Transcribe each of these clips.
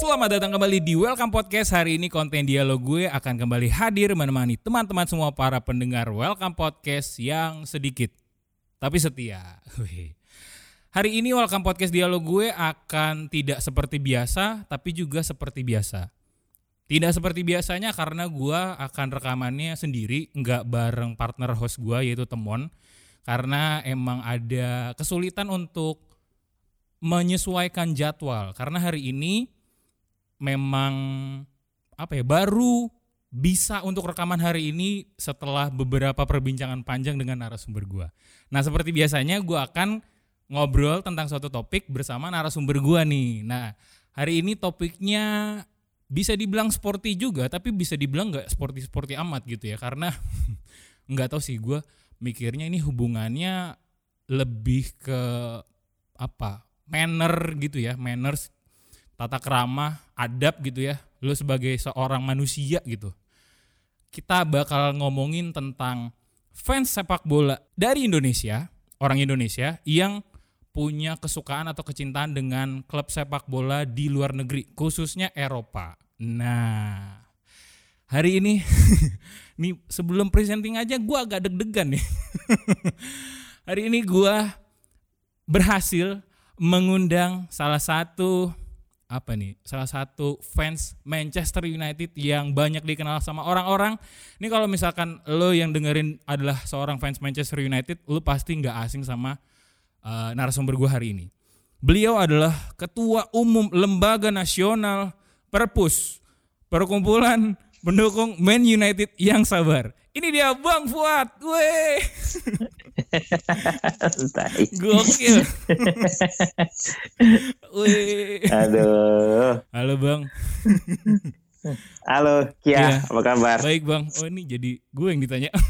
Selamat datang kembali di Welcome Podcast. Hari ini konten dialog gue akan kembali hadir menemani teman-teman semua para pendengar Welcome Podcast yang sedikit tapi setia. Hari ini Welcome Podcast dialog gue akan tidak seperti biasa tapi juga seperti biasa. Tidak seperti biasanya karena gue akan rekamannya sendiri, nggak bareng partner host gue yaitu Temon. Karena emang ada kesulitan untuk menyesuaikan jadwal. Karena hari ini memang apa ya baru bisa untuk rekaman hari ini setelah beberapa perbincangan panjang dengan narasumber gua. Nah seperti biasanya gua akan ngobrol tentang suatu topik bersama narasumber gua nih. Nah hari ini topiknya bisa dibilang sporty juga, tapi bisa dibilang nggak sporty sporty amat gitu ya, karena nggak tahu sih gua mikirnya ini hubungannya lebih ke apa manner gitu ya, manners tata kerama, adab gitu ya. Lu sebagai seorang manusia gitu. Kita bakal ngomongin tentang fans sepak bola dari Indonesia, orang Indonesia yang punya kesukaan atau kecintaan dengan klub sepak bola di luar negeri, khususnya Eropa. Nah, hari ini nih sebelum presenting aja gue agak deg-degan nih. hari ini gue berhasil mengundang salah satu apa nih salah satu fans Manchester United yang banyak dikenal sama orang-orang. Ini kalau misalkan lo yang dengerin adalah seorang fans Manchester United, lo pasti nggak asing sama uh, narasumber gue hari ini. Beliau adalah ketua umum lembaga nasional Perpus, perkumpulan pendukung Man United yang sabar. Ini dia Bang Fuad, weh. Gokil. Wih. Aduh. Halo Bang. Halo Kia, Iya. apa kabar? Baik Bang. Oh ini jadi gue yang ditanya.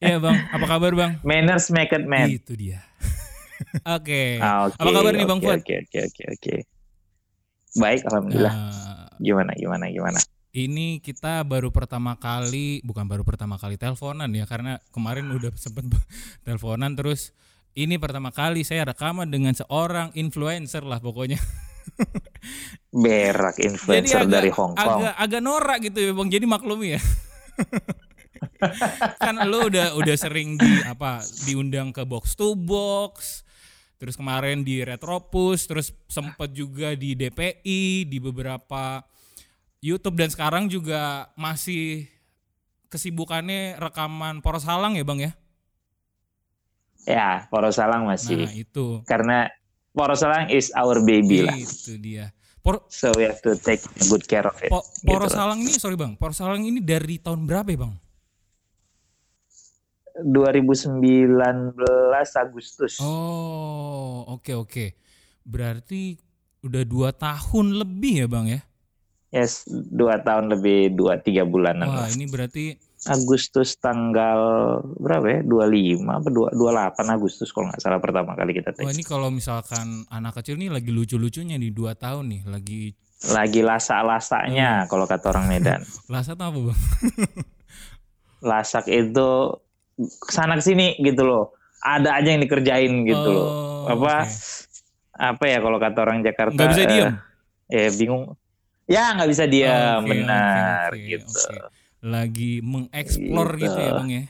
Iya Bang, apa kabar Bang? Manners make it man. Itu dia. Oke. Ah, oke, Apa kabar nih Bang oke, Fuad? Oke, oke, oke, oke. Baik, alhamdulillah. Nah, Gimana, gimana, gimana? Ini kita baru pertama kali, bukan baru pertama kali teleponan ya, karena kemarin udah sempet teleponan terus. Ini pertama kali saya rekaman dengan seorang influencer lah pokoknya. Berak influencer agak- dari Hong Kong. Agak agak norak gitu ya bang. Jadi maklumi ya. kan lo udah udah sering di apa diundang ke box to box. Terus kemarin di Retropus, terus sempet juga di DPI, di beberapa YouTube dan sekarang juga masih kesibukannya rekaman Poros Halang ya bang ya. Ya, Porosalang masih. Nah itu, Karena Porosalang is our baby lah. itu dia. Por, So we have to take good care of it. Po- gitu Poros loh. Halang ini sorry bang, Poros Halang ini dari tahun berapa ya bang? 2019 Agustus. Oh, oke oke. Berarti udah dua tahun lebih ya bang ya? Yes, dua tahun lebih dua tiga bulanan. Wah ini berarti Agustus tanggal berapa ya? 25 apa 2 28 Agustus kalau nggak salah pertama kali kita wah tes. ini kalau misalkan anak kecil nih lagi lucu-lucunya nih dua tahun nih lagi Lagi lasak-lasaknya kalau kata orang Medan. lasat apa bang? Lasak itu sana sini gitu loh. Ada aja yang dikerjain gitu loh. Oh, Apa oke. apa ya kalau kata orang Jakarta? Nggak bisa eh, diem. Eh bingung. Ya nggak bisa diam, Oke, benar oke, oke, gitu. oke. Lagi mengeksplor Gitu. gitu ya bang ya?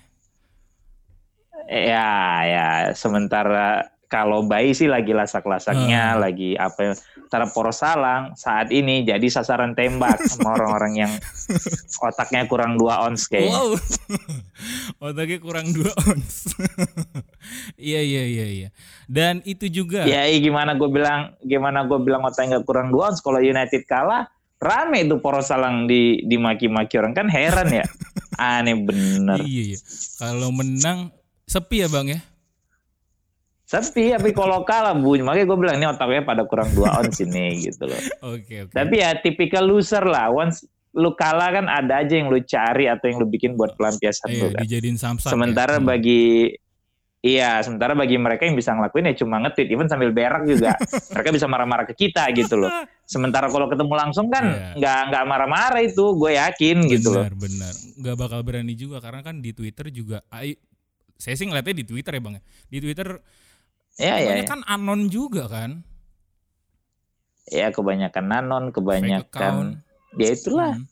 Ya, ya. Sementara kalau bayi sih lagi lasak-lasaknya, Hmm. lagi apa? ya, Sementara poros salang saat ini jadi sasaran tembak sama orang-orang yang otaknya kurang dua ons kayaknya. Wow, otaknya kurang dua ons. Iya iya iya iya. Dan itu juga. Ya, iya, gimana gue bilang, gimana gue bilang otaknya nggak kurang dua ons kalau United kalah, rame itu poros salang di dimaki-maki orang kan heran ya. Aneh bener. Iya iya. Kalau menang sepi ya bang ya? Tapi tapi kalau kalah bunyi, makanya gue bilang ini otaknya pada kurang dua ons ini gitu loh. Oke oke. Tapi ya tipikal loser lah. Once lu kalah kan ada aja yang lu cari atau yang lu bikin buat pelampiasan Iya, lu kan. dijadiin samsak. Sementara ya. Bagi Iya, sementara bagi mereka yang bisa ngelakuin ya cuma nge-tweet, even sambil berak juga. mereka bisa marah-marah ke kita gitu loh. Sementara kalau ketemu langsung kan Iya. nggak nggak marah-marah itu, gue yakin gitu loh. Benar benar. Nggak bakal berani juga karena kan di Twitter juga. Saya sih ngeliatnya di Twitter ya bang. ya. Di Twitter iya. banyak iya. kan anon juga kan. ya kebanyakan Fake kebanyakan ya itulah Hmm.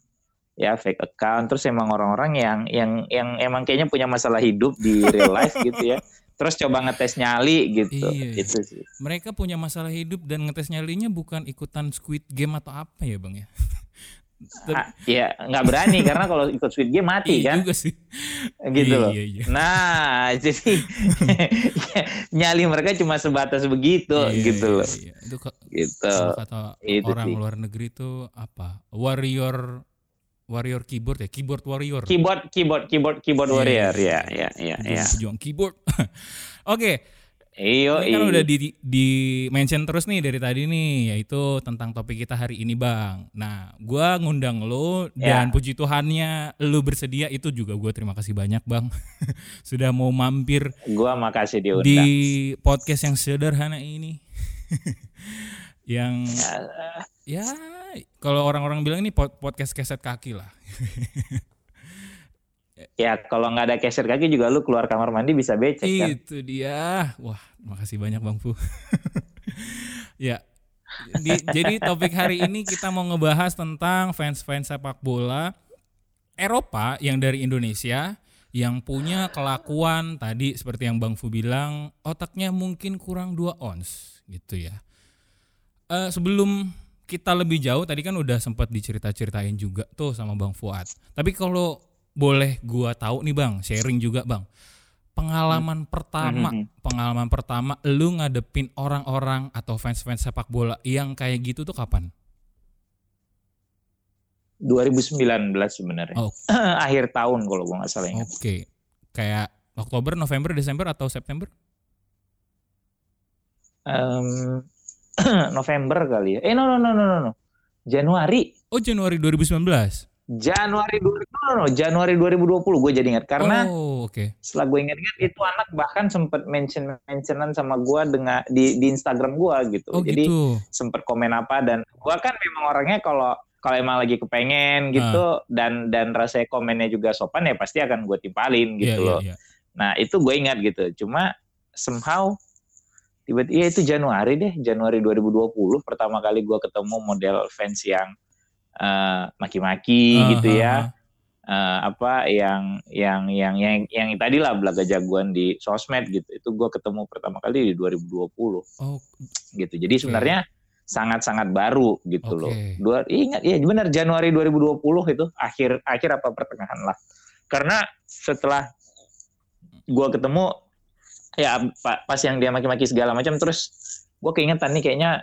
Ya fake account terus emang orang-orang yang yang yang emang kayaknya punya masalah hidup di real life gitu ya terus coba ngetes nyali gitu Iya, iya. itu sih Mereka punya masalah hidup dan ngetes nyalinya bukan ikutan Squid Game atau apa ya bang ya? Ah, ya nggak berani karena kalau ikut Squid Game mati iya kan juga sih. gitu Iya, loh Iya, iya. nah jadi nyali mereka cuma sebatas begitu Iya, gitu iya, loh iya. Itu gitu kata itu orang sih. luar negeri itu apa? Warrior warrior keyboard ya, keyboard warrior. keyboard keyboard keyboard keyboard warrior ya ya ya ya Pejuang keyboard. Oke, iyo ini kan udah di, di mention terus nih dari tadi nih, yaitu tentang topik kita hari ini bang. Nah, gua ngundang lo Ya. dan puji Tuhannya lu bersedia itu juga gua terima kasih banyak bang, sudah mau mampir gua makasih diundang di podcast yang sederhana ini. yang Ya, ya kalau orang-orang bilang ini pod- podcast keset kaki lah. ya kalau nggak ada keser kaki juga lu keluar kamar mandi bisa becek kan Itu dia. Wah, makasih banyak Bang Fu. ya. di- jadi topik hari ini kita mau ngebahas tentang fans-fans sepak bola Eropa yang dari Indonesia yang punya kelakuan tadi seperti yang Bang Fu bilang otaknya mungkin kurang 2 ons gitu ya. Eh, sebelum kita lebih jauh tadi kan udah sempat dicerita-ceritain juga tuh sama Bang Fuad. Tapi kalau boleh gua tahu nih Bang, sharing juga Bang. Pengalaman pertama, Mhm. pengalaman pertama lu ngadepin orang-orang atau fans-fans sepak bola yang kayak gitu tuh kapan? 2019 sebenarnya Oh. akhir tahun kalau gua nggak salah ingat Oke. Kayak Oktober, November, Desember atau September? Em, November kali ya eh no no no no no, no. Januari Oh, Januari 2019. Januari 2000 no, no, Januari 2020 gue jadi ingat karena Oh, oke. setelah gue ingat-ingat itu anak bahkan sempat mention mentionan sama gue dengan di di Instagram gue gitu Oh, jadi gitu. sempet komen apa dan gue kan memang orangnya kalau kalau emang lagi kepengen gitu dan dan rasanya komennya juga sopan ya pasti akan gue timpalin gitu iya, loh iya. nah itu gue ingat gitu cuma somehow tiba-tiba ya itu Januari deh Januari 2020 pertama kali gue ketemu model fans yang eh, maki-maki Ah, gitu ah, ya eh, apa yang yang yang yang yang tadi lah belaga jagoan di sosmed gitu. Itu gue ketemu pertama kali di 2020 Oh, gitu. Jadi sebenarnya sangat-sangat baru gitu Oke. loh dua ingat ya benar Januari 2020 itu akhir akhir apa pertengahan lah. Karena setelah gue ketemu ya pa- pas yang dia maki-maki segala macam terus gue keingetan nih kayaknya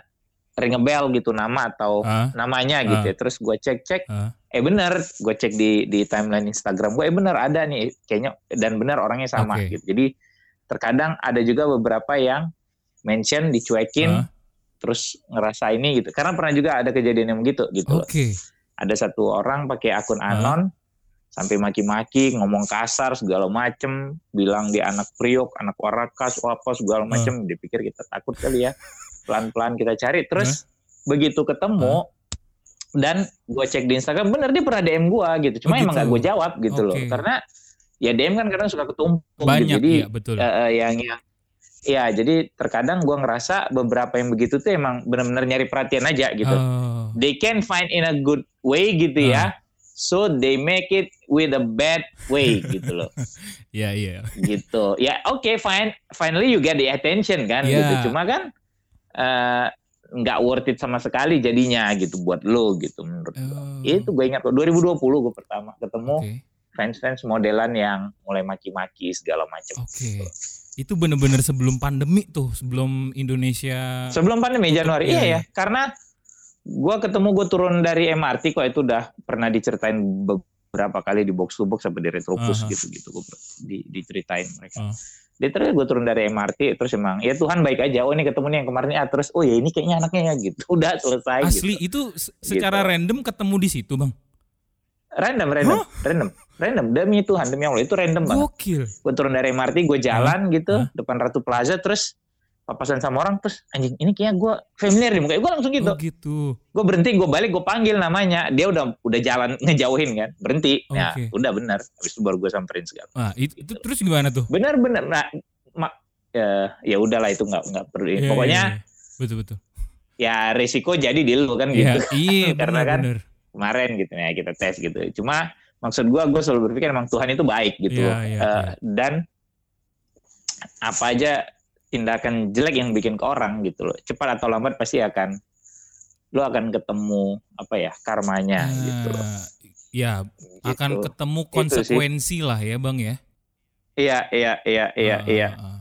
ring a bell gitu nama atau ah, namanya gitu ya. Terus gue cek-cek, Ah. eh bener, gue cek di di timeline Instagram gue, eh bener ada nih kayaknya dan bener orangnya sama Oke. gitu. Jadi terkadang ada juga beberapa yang mention dicuekin, Ah. terus ngerasa ini gitu. Karena pernah juga ada kejadian yang begitu gitu. loh. Oke. Ada satu orang pakai akun anon sampai maki-maki, ngomong kasar segala macem, bilang dia anak priok, anak warakas, apa segala Ah. macem. Dia pikir kita takut kali ya. Pelan-pelan kita cari. Terus begitu ketemu dan gue cek di Instagram, bener dia pernah DM gue gitu. Oh, Cuma emang gitu. gak gue jawab gitu loh. Oke. Karena ya DM kan kadang suka ketumpuk. gitu. Banyak Jadi iya betul. eh, yang yang ya jadi terkadang gue ngerasa beberapa yang begitu tuh emang benar-benar nyari perhatian aja gitu Oh. they can find in a good way gitu ya. So they make it with a bad way gitu loh. Iya iya. gitu. Ya oke fine. Finally you get the attention kan Yeah. gitu. Cuma kan eh, nggak worth it sama sekali jadinya gitu buat lo gitu menurut. Oh. Itu gue ingat kok 2020 gue pertama ketemu Oke. fans-fans modelan yang mulai maki-maki segala macam. Oke. Itu bener-bener sebelum pandemi tuh, sebelum Indonesia. Sebelum pandemi Januari, iya. ya, karena gua ketemu gue turun dari MRT kok itu udah pernah diceritain beberapa kali di box to box sampai di Retropus Aha. gitu-gitu gue di, diceritain mereka. Ah. Dia terus gue turun dari MRT terus emang ya Tuhan baik aja. Oh ini ketemu nih yang kemarin ah terus oh ya ini kayaknya anaknya ya gitu. Udah selesai Asli gitu. itu se- secara random ketemu di situ, Bang. Random, random, random, random. Demi Tuhan, demi Allah itu random banget. Gokil. Gue turun dari MRT, gue jalan gitu Hah? depan Ratu Plaza terus papasan sama orang terus anjing ini kayaknya gue familiar di muka gue langsung gitu Oh gitu. gue berhenti gue balik gue panggil namanya dia udah udah jalan ngejauhin kan berhenti ya Oke. udah benar habis itu baru gue samperin segala Nah, itu, itu terus gimana tuh? benar benar nah ma- ya ya udahlah itu nggak nggak perlu Iya, pokoknya iya, iya. betul betul. ya risiko jadi di lu kan Iya, gitu. iya Karena kan benar-benar. Kemarin gitu ya kita tes gitu. Cuma maksud gua gue selalu berpikir emang Tuhan itu baik gitu. Iya, loh. iya, Eh, iya. Dan apa aja tindakan jelek yang bikin ke orang gitu loh. Cepat atau lambat pasti akan lu akan ketemu apa ya karmanya gitu loh. Ya, akan Gitu. ketemu Itu sih. konsekuensi lah ya, Bang ya. Iya iya iya iya Ah, iya. ah, ah.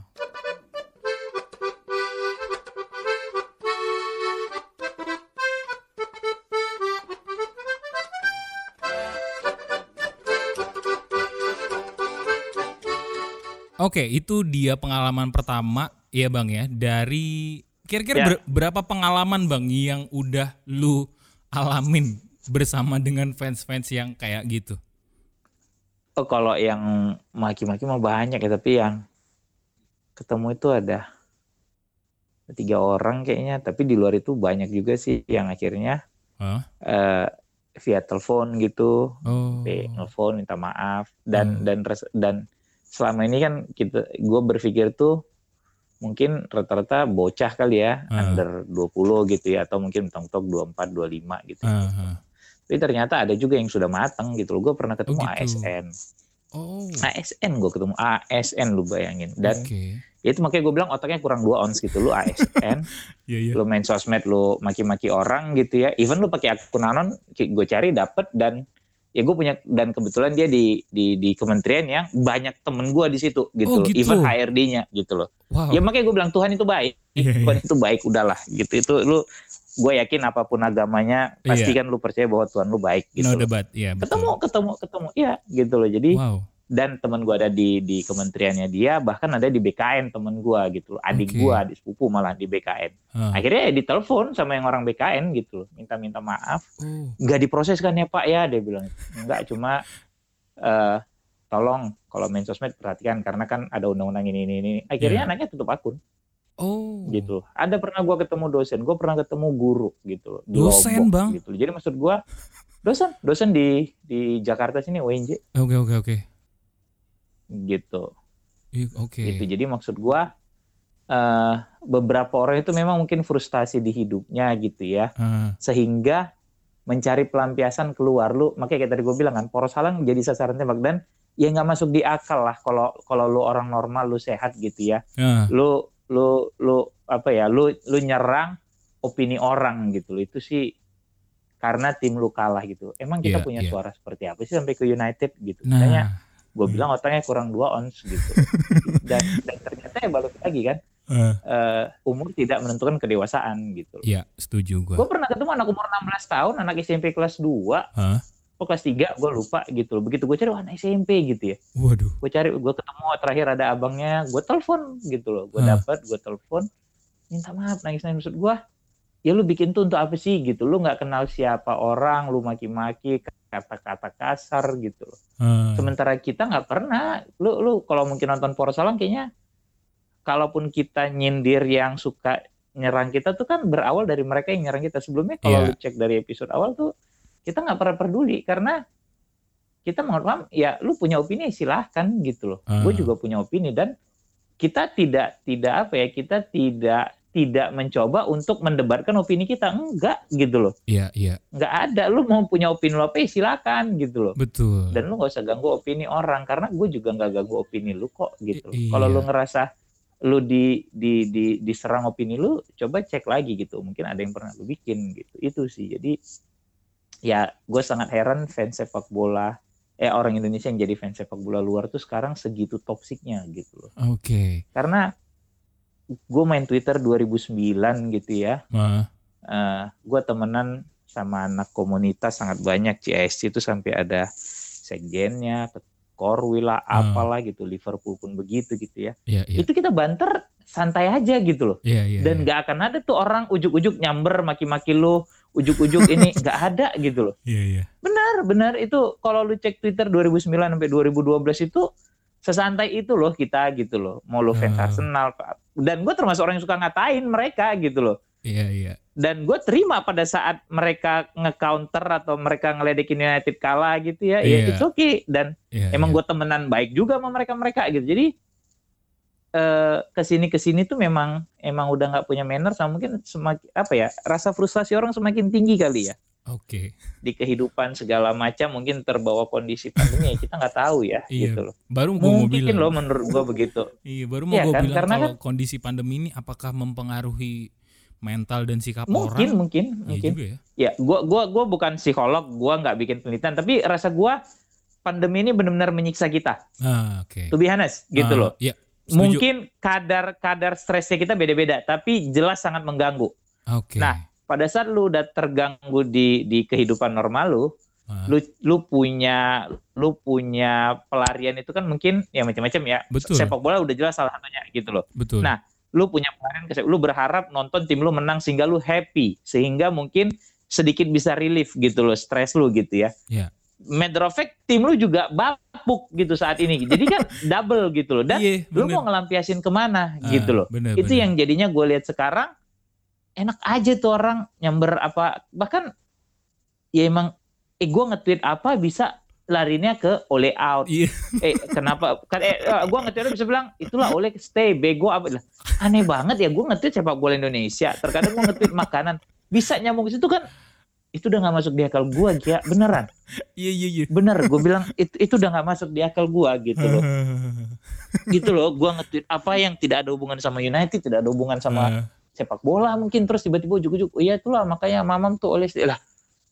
Oke, itu dia pengalaman pertama ya Bang ya. Dari kira-kira Ya. ber- berapa pengalaman Bang yang udah lu alamin bersama dengan fans-fans yang kayak gitu? Oh kalau yang maki-maki mah banyak ya tapi yang ketemu itu ada tiga orang kayaknya tapi di luar itu banyak juga sih yang akhirnya Hah? eh, via telepon gitu Oh. nelfon minta maaf dan Hmm. dan res- dan selama ini kan kita gue berpikir tuh mungkin rata-rata bocah kali ya Hmm. under 20 gitu ya atau mungkin mentok-mentok 24 25 gitu. Ah, ah. Tapi ternyata ada juga yang sudah matang gitu loh. Gue pernah ketemu gitu. ASN. Oh. ASN gue ketemu ASN lu bayangin dan Oke. ya itu makanya gue bilang otaknya kurang dua ons gitu lu ASN Iya, iya. lu main sosmed lu maki-maki orang gitu ya even lu pakai akun anon gue cari dapet dan ya gue punya dan kebetulan dia di di di kementerian yang banyak temen gue di situ gitu, Oh, gitu. even HRD-nya gitu loh Wow. ya makanya gue bilang Tuhan itu baik Iya, iya. Tuhan itu baik udahlah gitu itu lu gue yakin apa pun agamanya pasti Iya. kan lu percaya bahwa Tuhan lu baik gitu no loh. debat, ya betul. ketemu ketemu ketemu ya gitu loh jadi Wow. Dan temen gue ada di di kementeriannya dia bahkan ada di BKN temen gue gitu loh adik Oke. gue adik sepupu malah di BKN Ah. akhirnya ya ditelepon sama yang orang BKN gitu loh minta-minta maaf Oh. nggak diproses kan ya Pak ya dia bilang nggak cuma eh tolong kalau main sosmed perhatikan karena kan ada undang-undang ini ini ini akhirnya Iya. anaknya tutup akun Oh. gitu ada pernah gue ketemu dosen gue pernah ketemu guru gitu loh Dosen, Lombok, Bang? gitu jadi maksud gue dosen dosen di di Jakarta sini UNJ Oke, oke, oke. Gitu. Ih, Oke. gitu. Jadi maksud gua eh beberapa orang itu memang mungkin frustasi di hidupnya gitu ya. Ah, sehingga mencari pelampiasan keluar. Lu makanya kayak tadi gue bilang kan poros halang jadi sasaran tembak. Dan ya nggak masuk di akal lah kalau kalau lu orang normal lu sehat gitu ya. Ah. lu lu lu apa ya lu lu nyerang opini orang gitu loh. Itu sih karena tim lu kalah gitu. Emang kita Iya, punya iya. suara seperti apa sih sampai ke United gitu? Makanya Nah, gue Iya. bilang otaknya kurang dua ons gitu dan dan ternyata ya balik lagi kan eh, umur tidak menentukan kedewasaan gitu Iya, setuju gua. gue pernah ketemu anak umur 16 tahun anak SMP kelas 2 Hah? oh kelas 3 gue lupa gitu loh begitu gue cari anak SMP gitu ya Waduh. gue cari gue ketemu terakhir ada abangnya gue telepon gitu loh gue Hah. dapat gue telepon minta maaf nangis nangis maksud gue ya lu bikin tuh untuk apa sih gitu lu nggak kenal siapa orang lu maki-maki kata-kata kasar gitu loh Ah. sementara kita nggak pernah lu lu kalau mungkin nonton Poros Salam kayaknya kalaupun kita nyindir yang suka nyerang kita tuh kan berawal dari mereka yang nyerang kita sebelumnya kalau Iya. lu cek dari episode awal tuh kita nggak pernah peduli karena kita mohon maaf ya lu punya opini silahkan gitu loh Ah. gue juga punya opini dan kita tidak tidak apa ya kita tidak tidak mencoba untuk mendebatkan opini kita enggak gitu loh Iya, iya. nggak ada lu mau punya opini lu apa ya silakan gitu loh Betul. dan lu nggak usah ganggu opini orang karena gue juga nggak ganggu opini lu kok gitu. I- Kalau lu ngerasa lu di di di diserang opini lu, coba cek lagi gitu. Mungkin ada yang pernah lu bikin gitu. Itu sih. Jadi ya gue sangat heran fans sepak bola eh orang Indonesia yang jadi fans sepak bola luar tuh sekarang segitu toksiknya gitu loh. Oke. Karena gue main Twitter 2009 gitu ya Ah. eh gue temenan sama anak komunitas sangat banyak CSC itu sampai ada sekjennya, korwil lah, Hmm. apalah gitu, Liverpool pun begitu gitu ya. Iya, iya. Itu kita banter santai aja gitu loh. Iya, iya. Dan iya. nggak akan ada tuh orang ujuk-ujuk nyamber maki-maki lu, ujuk-ujuk ini nggak ada gitu loh. Iya, iya. Benar, benar itu kalau lu cek Twitter 2009 sampai 2012 itu sesantai itu loh kita gitu loh. Mau lu fans Hmm. Arsenal dan gue termasuk orang yang suka ngatain mereka gitu loh Iya, iya. dan gue terima pada saat mereka nge-counter atau mereka ngeledekin United kalah gitu ya, Iya. ya it's okay dan Iya, emang iya. gue temenan baik juga sama mereka mereka gitu jadi eh, ke sini ke sini tuh memang emang udah nggak punya manner sama mungkin semakin apa ya rasa frustasi orang semakin tinggi kali ya Oke. di kehidupan segala macam mungkin terbawa kondisi pandemi ya kita nggak tahu ya Iya. gitu loh Baru gua mau mungkin bilang. loh menurut gua begitu Iya, baru mau Iya gue kan, bilang karena kalau kondisi pandemi ini apakah mempengaruhi mental dan sikap mungkin orang? mungkin Iya mungkin juga ya. ya gua gua gua bukan psikolog gua nggak bikin penelitian tapi rasa gua pandemi ini benar-benar menyiksa kita Ah, oke. to be honest gitu Ah, loh Iya. setuju. mungkin kadar kadar stresnya kita beda-beda tapi jelas sangat mengganggu Oke. Nah, pada saat lu udah terganggu di di kehidupan normal lu Ah, lu lu punya lu punya pelarian itu kan mungkin ya macam-macam ya Betul. sepak bola udah jelas salah satunya gitu loh betul. nah, lu punya pelarian ke lu berharap nonton tim lu menang sehingga lu happy sehingga mungkin sedikit bisa relief gitu loh stres lu gitu ya Iya. matter of fact tim lu juga bapuk gitu saat ini jadi kan double gitu loh dan Iya, lu mau ngelampiasin ke mana Ah, gitu loh bener, itu bener. yang jadinya gue lihat sekarang enak aja tuh orang nyamber apa. Bahkan ya emang eh gue nge-tweet apa bisa larinya ke oleh out. Iya. eh kenapa? Kan eh gue nge-tweet bisa bilang itulah oleh stay bego apa? Lah aneh banget ya gue nge-tweet sepak bola Indonesia. Terkadang gue nge-tweet makanan. Bisa nyambung ke situ kan itu udah nggak masuk di akal gue ya beneran. Iya, iya, iya. bener gue bilang itu itu udah nggak masuk di akal gue gitu loh. Gitu loh gue nge-tweet apa yang tidak ada hubungan sama United tidak ada hubungan sama Ah, sepak bola mungkin terus tiba-tiba ujuk-ujuk oh iya itulah makanya mamam tuh oleh lah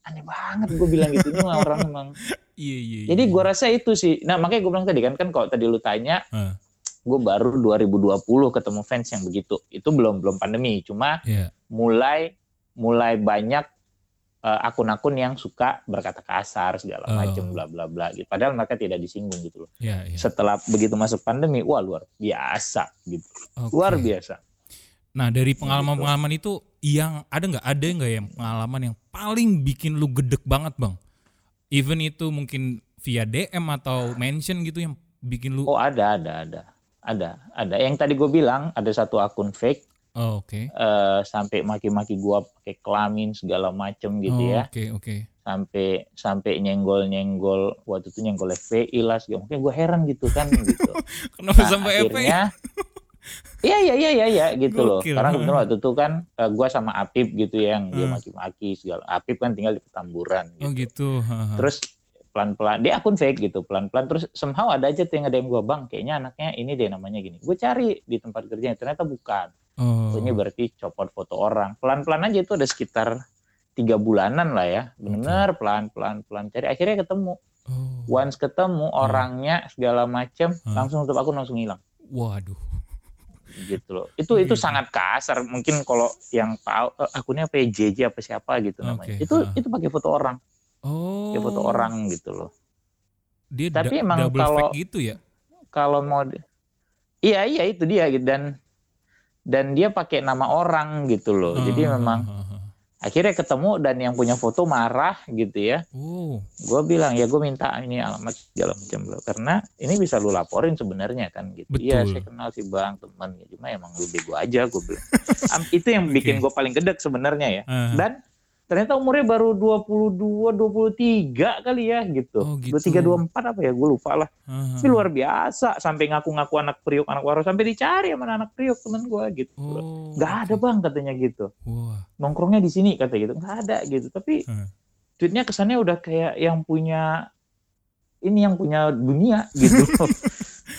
aneh banget gue bilang gitu ini mah orang emang Iya, iya. jadi iya. gue rasa itu sih nah makanya gue bilang tadi kan kan kalau tadi lu tanya Ah. gue baru 2020 ketemu fans yang begitu itu belum belum pandemi cuma Iya. mulai mulai banyak eh, akun-akun yang suka berkata kasar segala Oh. macam bla bla bla gitu padahal mereka tidak disinggung gitu loh Iya, iya. setelah begitu masuk pandemi wah luar biasa gitu Oke. luar biasa Nah dari pengalaman-pengalaman itu yang ada nggak? Ada nggak yang pengalaman yang paling bikin lu gedek banget bang? Even itu mungkin via DM atau mention gitu yang bikin lu oh ada ada ada. Ada ada. Yang tadi gue bilang ada satu akun fake. Oh, oke. Eh, sampai maki-maki gua pakai kelamin segala macem gitu Oh, ya. oke oke. Sampai sampai nyenggol nyenggol waktu itu nyenggol FPI lah segala mungkin gue heran gitu kan gitu. Kenapa Nah, sampai apa ya? Iya iya iya iya iya gitu loh Gokil. karena kebetulan waktu itu kan eh, gua sama Apip gitu ya yang dia Hmm. maki-maki segala Apip kan tinggal di Petamburan gitu. Oh gitu. haha. terus pelan-pelan dia akun fake gitu pelan-pelan terus somehow ada aja tuh yang nge-DM gue bang kayaknya anaknya ini deh namanya gini gue cari di tempat kerjanya ternyata bukan oh. ini berarti copot foto orang pelan-pelan aja itu ada sekitar tiga bulanan lah ya bener pelan-pelan pelan cari akhirnya ketemu Oh. once ketemu orangnya segala macem langsung tutup akun langsung hilang Waduh. Gitu loh itu itu Iya. sangat kasar mungkin kalau yang tahu eh, akunnya apa JJ apa siapa gitu namanya Oke, itu ah. itu pakai foto orang Oh. pakai foto orang gitu loh Dia Tapi emang kalau- gitu ya? kalau mau iya iya itu dia gitu dan dan dia pakai nama orang gitu loh jadi Ah, memang ah. Akhirnya ketemu dan yang punya foto marah gitu ya Oh. gue bilang ya gue minta ini alamat segala macam loh karena ini bisa lu laporin sebenarnya kan gitu iya Betul. saya kenal si bang teman ya cuma emang lu bego aja gue bilang Am- itu yang bikin Oke. gue paling gedek sebenarnya ya Ah. dan ternyata umurnya baru 22 23 kali ya gitu. Oh, gitu. 23 24 apa ya gue lupa lah. Ah. Tapi luar biasa sampai ngaku-ngaku anak priok anak waro sampai dicari sama anak priok temen gue gitu. Oh. Gak ada bang katanya gitu. Wah. Nongkrongnya di sini kata gitu. Gak ada gitu. Tapi Hmm. tweetnya kesannya udah kayak yang punya ini yang punya dunia gitu.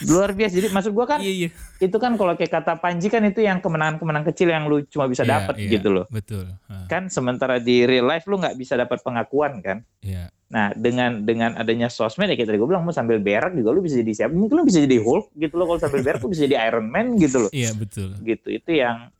luar biasa. Jadi maksud gue kan Iya iya. itu kan kalau kayak kata Panji kan itu yang kemenangan-kemenangan kecil yang lu cuma bisa Iya, dapat iya, gitu loh. Betul. Ah, Kan sementara di real life lu nggak bisa dapat pengakuan kan. Iya. Nah dengan dengan adanya sosmed ya kayak tadi gue bilang mau sambil berak juga lu bisa jadi siapa? Mungkin lu bisa jadi Hulk gitu loh kalau sambil berak lu bisa jadi Iron Man gitu loh. Iya betul. Gitu itu yang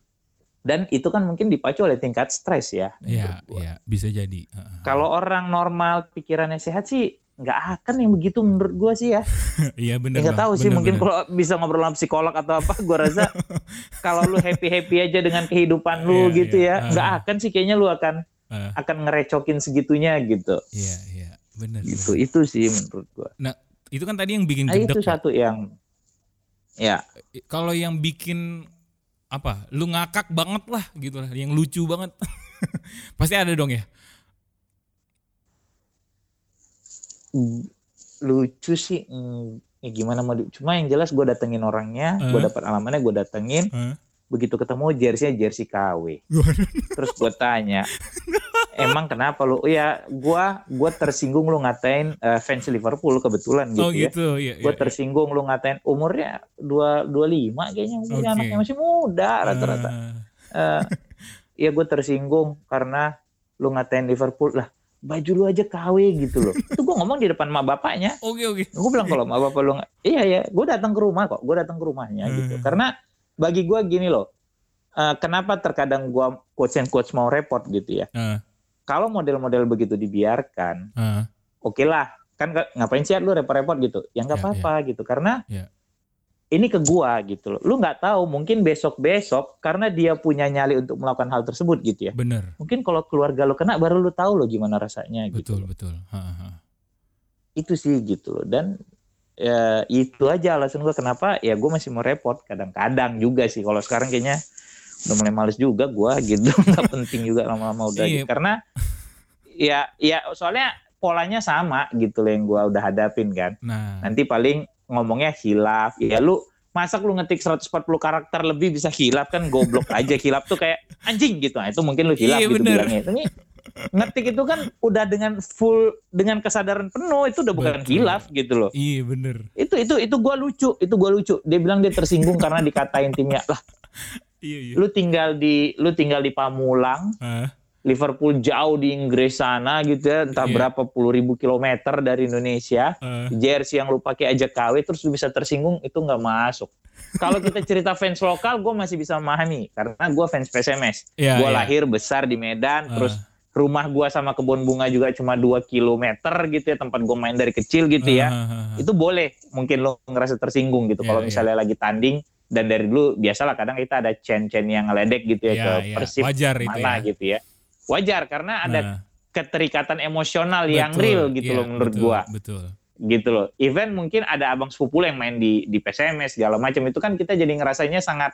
dan itu kan mungkin dipacu oleh tingkat stres ya. Iya iya bisa jadi. Kalau orang normal pikirannya sehat sih nggak akan yang begitu menurut gua sih ya. Iya benar. Ya nggak tahu sih Benar, mungkin kalau bisa ngobrol sama psikolog atau apa gua rasa kalau lu happy happy aja dengan kehidupan lu Iya, gitu iya. ya nggak Ah. akan sih kayaknya lu akan Ah. akan ngerecokin segitunya gitu. Iya iya benar. Gitu benar. itu sih menurut gua. Itu kan tadi yang bikin Nah, itu gedek. ya. satu yang ya Kalau yang bikin apa? Lu ngakak banget lah gitu lah, yang lucu banget. Pasti ada dong ya. Lucu sih mm, ya gimana mau cuma yang jelas gue datengin orangnya gue Eh. dapat alamannya gue datengin Hah? begitu ketemu jersey jersey KW terus gue tanya emang kenapa lu Oh ya gue gue tersinggung lu ngatain eh, fans Liverpool kebetulan gitu oh ya gitu ya. gue ya. tersinggung lu ngatain umurnya dua dua lima kayaknya umurnya Oke. anaknya masih muda rata-rata Ah, Eh, ya gue tersinggung karena lu ngatain Liverpool lah baju lu aja KW gitu loh. Itu gue ngomong di depan mak bapaknya. Oke oke. gue bilang kalau mak bapak lu iya ya gue datang ke rumah kok gue datang ke rumahnya gitu. Hmm. karena bagi gue gini loh eh, kenapa terkadang gue coach and coach mau repot gitu ya? Ah, kalau model-model begitu dibiarkan ah, oke lah kan ngapain sih lu repot-repot gitu? Ya nggak Ya, apa-apa gitu. Karena Ya. Ini ke gua gitu loh lu nggak tahu mungkin besok-besok karena dia punya nyali untuk melakukan hal tersebut gitu ya bener. mungkin kalau keluarga lu kena baru lu tahu lo gimana rasanya gitu Betul betul. Ha, ha, ha. itu sih gitu loh dan ya itu aja alasan gua kenapa ya gua masih mau repot kadang-kadang juga sih kalau sekarang kayaknya udah mulai males juga gua gitu nggak penting juga lama-lama udah Iya. gitu. karena ya ya soalnya polanya sama gitu loh yang gua udah hadapin kan Nah, nanti paling ngomongnya hilaf. Ya lu masa lu ngetik 140 karakter lebih bisa hilaf? Kan goblok aja. Hilaf tuh kayak anjing gitu. Nah itu mungkin lu hilaf Iya, gitu bener. bilangnya. Ini ngetik itu kan udah dengan full dengan kesadaran penuh itu udah bukan Betul. hilaf gitu loh. Iya bener. itu itu itu gua lucu. Itu gua lucu. Dia bilang dia tersinggung karena dikatain timnya. Lah Iya iya. lu tinggal di lu tinggal di Pamulang Ah, Liverpool jauh di Inggris sana gitu ya entah Iya. berapa puluh ribu kilometer dari Indonesia ah. jersey yang lu pakai aja KW terus lu bisa tersinggung itu nggak masuk. Kalau kita cerita fans lokal, gue masih bisa memahami karena gue fans PSMS. Iya, gue iya. lahir besar di Medan, Ah. terus rumah gue sama kebun bunga juga cuma 2 kilometer gitu ya tempat gue main dari kecil gitu ya. Ah. Itu boleh mungkin lo ngerasa tersinggung gitu Iya, kalau iya. misalnya lagi tanding dan dari dulu biasalah kadang kita ada chain-chain yang ngeledek gitu ya Iya, ke iya. Persib Wajar itu mana ya. gitu ya. Wajar karena ada Nah, keterikatan emosional yang betul. real gitu Iya, loh menurut betul, gua Betul. gitu loh. Even mungkin ada abang sepupu yang main di di PSMS segala macam itu kan kita jadi ngerasanya sangat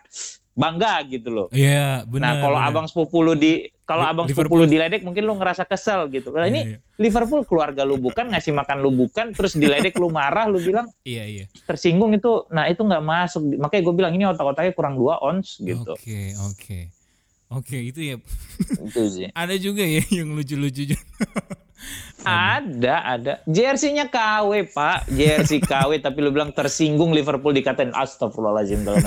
bangga gitu loh. Iya, benar. nah, kalau abang sepupu lu di kalau abang Liverpool. sepupu lu diledek mungkin lu ngerasa kesel gitu. Nah, ini Iya, iya. Liverpool keluarga lu bukan ngasih makan lu bukan terus diledek lu marah lu bilang Iya, iya. tersinggung itu nah itu nggak masuk. Makanya gue bilang ini otak-otaknya kurang dua ons gitu. Oke, oke. Oke, itu ya. Itu sih. Ada juga ya yang lucu-lucu. Ada, ada. Jersey-nya KW, Pak. Jersey KW, tapi lu bilang tersinggung Liverpool dikatain astagfirullahaladzim dalam.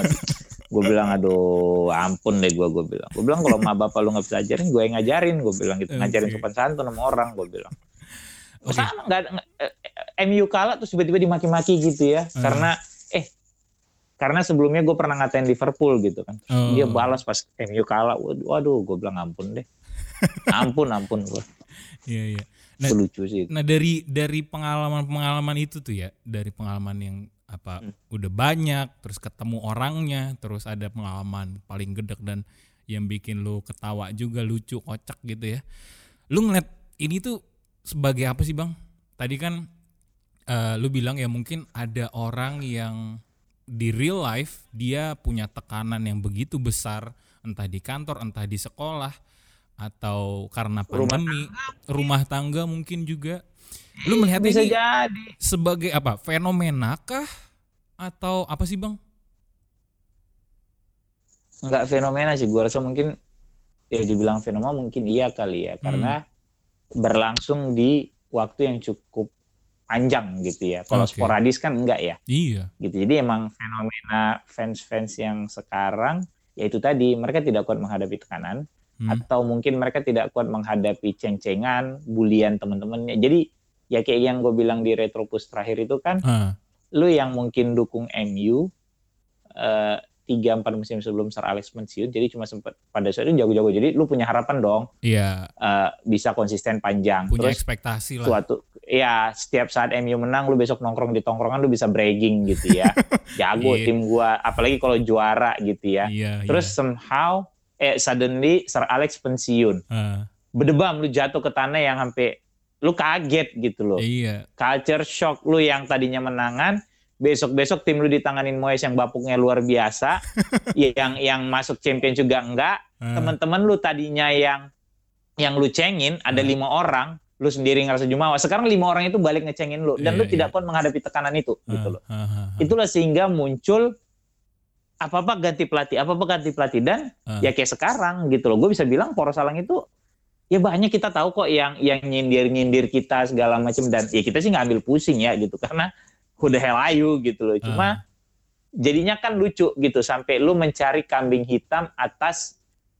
Gue bilang, aduh, ampun deh gue, gue bilang. Gue bilang, kalau ma bapak lu nggak bisa ajarin, gue yang ngajarin. Gue bilang gitu, ngajarin sopan santun sama orang, gue bilang. Oke. Sama, nggak, nggak- eh, MU kalah terus tiba-tiba dimaki-maki gitu ya. Hmm. Karena, eh, karena sebelumnya gue pernah ngatain Liverpool gitu kan. Oh. Dia balas pas MU kalah. Waduh, waduh gue bilang ampun deh. Ampun, ampun gue. Iya, iya. Nah, lucu sih. Nah dari dari pengalaman-pengalaman itu tuh ya, dari pengalaman yang apa Hmm. udah banyak, terus ketemu orangnya, terus ada pengalaman paling gedek dan yang bikin lu ketawa juga lucu, kocak gitu ya. Lu ngeliat ini tuh sebagai apa sih bang? Tadi kan eh, lu bilang ya mungkin ada orang yang di real life dia punya tekanan yang begitu besar, entah di kantor, entah di sekolah, atau karena Rumah pandemi, rumah tangga mungkin juga. Lu melihat Bisa ini jadi. sebagai apa? Fenomena kah atau apa sih, Bang? nggak fenomena sih gue rasa mungkin ya dibilang fenomena mungkin iya kali ya karena berlangsung di waktu yang cukup panjang gitu ya kalau Oke. sporadis kan enggak ya Iya. gitu jadi emang fenomena fans-fans yang sekarang ya itu tadi mereka tidak kuat menghadapi tekanan Hmm. atau mungkin mereka tidak kuat menghadapi ceng-cengan bulian teman-temannya jadi ya kayak yang gue bilang di retropus terakhir itu kan Ah, lu yang mungkin dukung MU eh, tiga empat musim sebelum Sir Alex pensiun jadi cuma sempat pada saat itu jago-jago. Jadi lu punya harapan dong iya, eh, bisa konsisten panjang. Punya terus ekspektasi lah. suatu ya setiap saat MU menang lu besok nongkrong di tongkrongan lu bisa bragging gitu ya. Jago Iya. tim gua apalagi kalau juara gitu ya. Iya, terus somehow eh suddenly Sir Alex pensiun. Ah, bedebam lu jatuh ke tanah yang sampai lu kaget gitu loh. Iya, culture shock lu yang tadinya menangan besok-besok tim lu ditanganin Moyes yang bapuknya luar biasa yang yang masuk champion juga enggak ah, teman-teman lu tadinya yang yang lu cengin ada Hmm. lima orang lu sendiri ngerasa jumawa. Sekarang lima orang itu balik ngecengin lu dan Iya, lu tidak iya. kuat menghadapi tekanan itu gitu loh. Ah. Itulah sehingga muncul apa-apa ganti pelatih, apa-apa ganti pelatih dan Ah. ya kayak sekarang gitu loh. Gue bisa bilang Poros Salang itu ya banyak kita tahu kok yang yang nyindir-nyindir kita segala macam dan ya kita sih nggak ambil pusing ya gitu karena udah hell ayu gitu loh. Cuma Ah. jadinya kan lucu gitu sampai lu mencari kambing hitam atas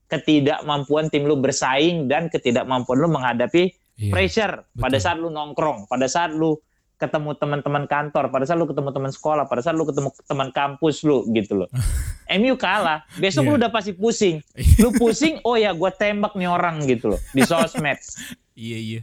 ketidakmampuan tim lu bersaing dan ketidakmampuan lu menghadapi Iya. pressure pada betul. saat lu nongkrong, pada saat lu ketemu teman-teman kantor, pada saat lu ketemu teman sekolah, pada saat lu ketemu teman kampus lu gitu loh. MU kalah, besok Iya. lu udah pasti pusing. Lu pusing, oh ya gua tembak nih orang gitu loh di sosmed. Iya iya.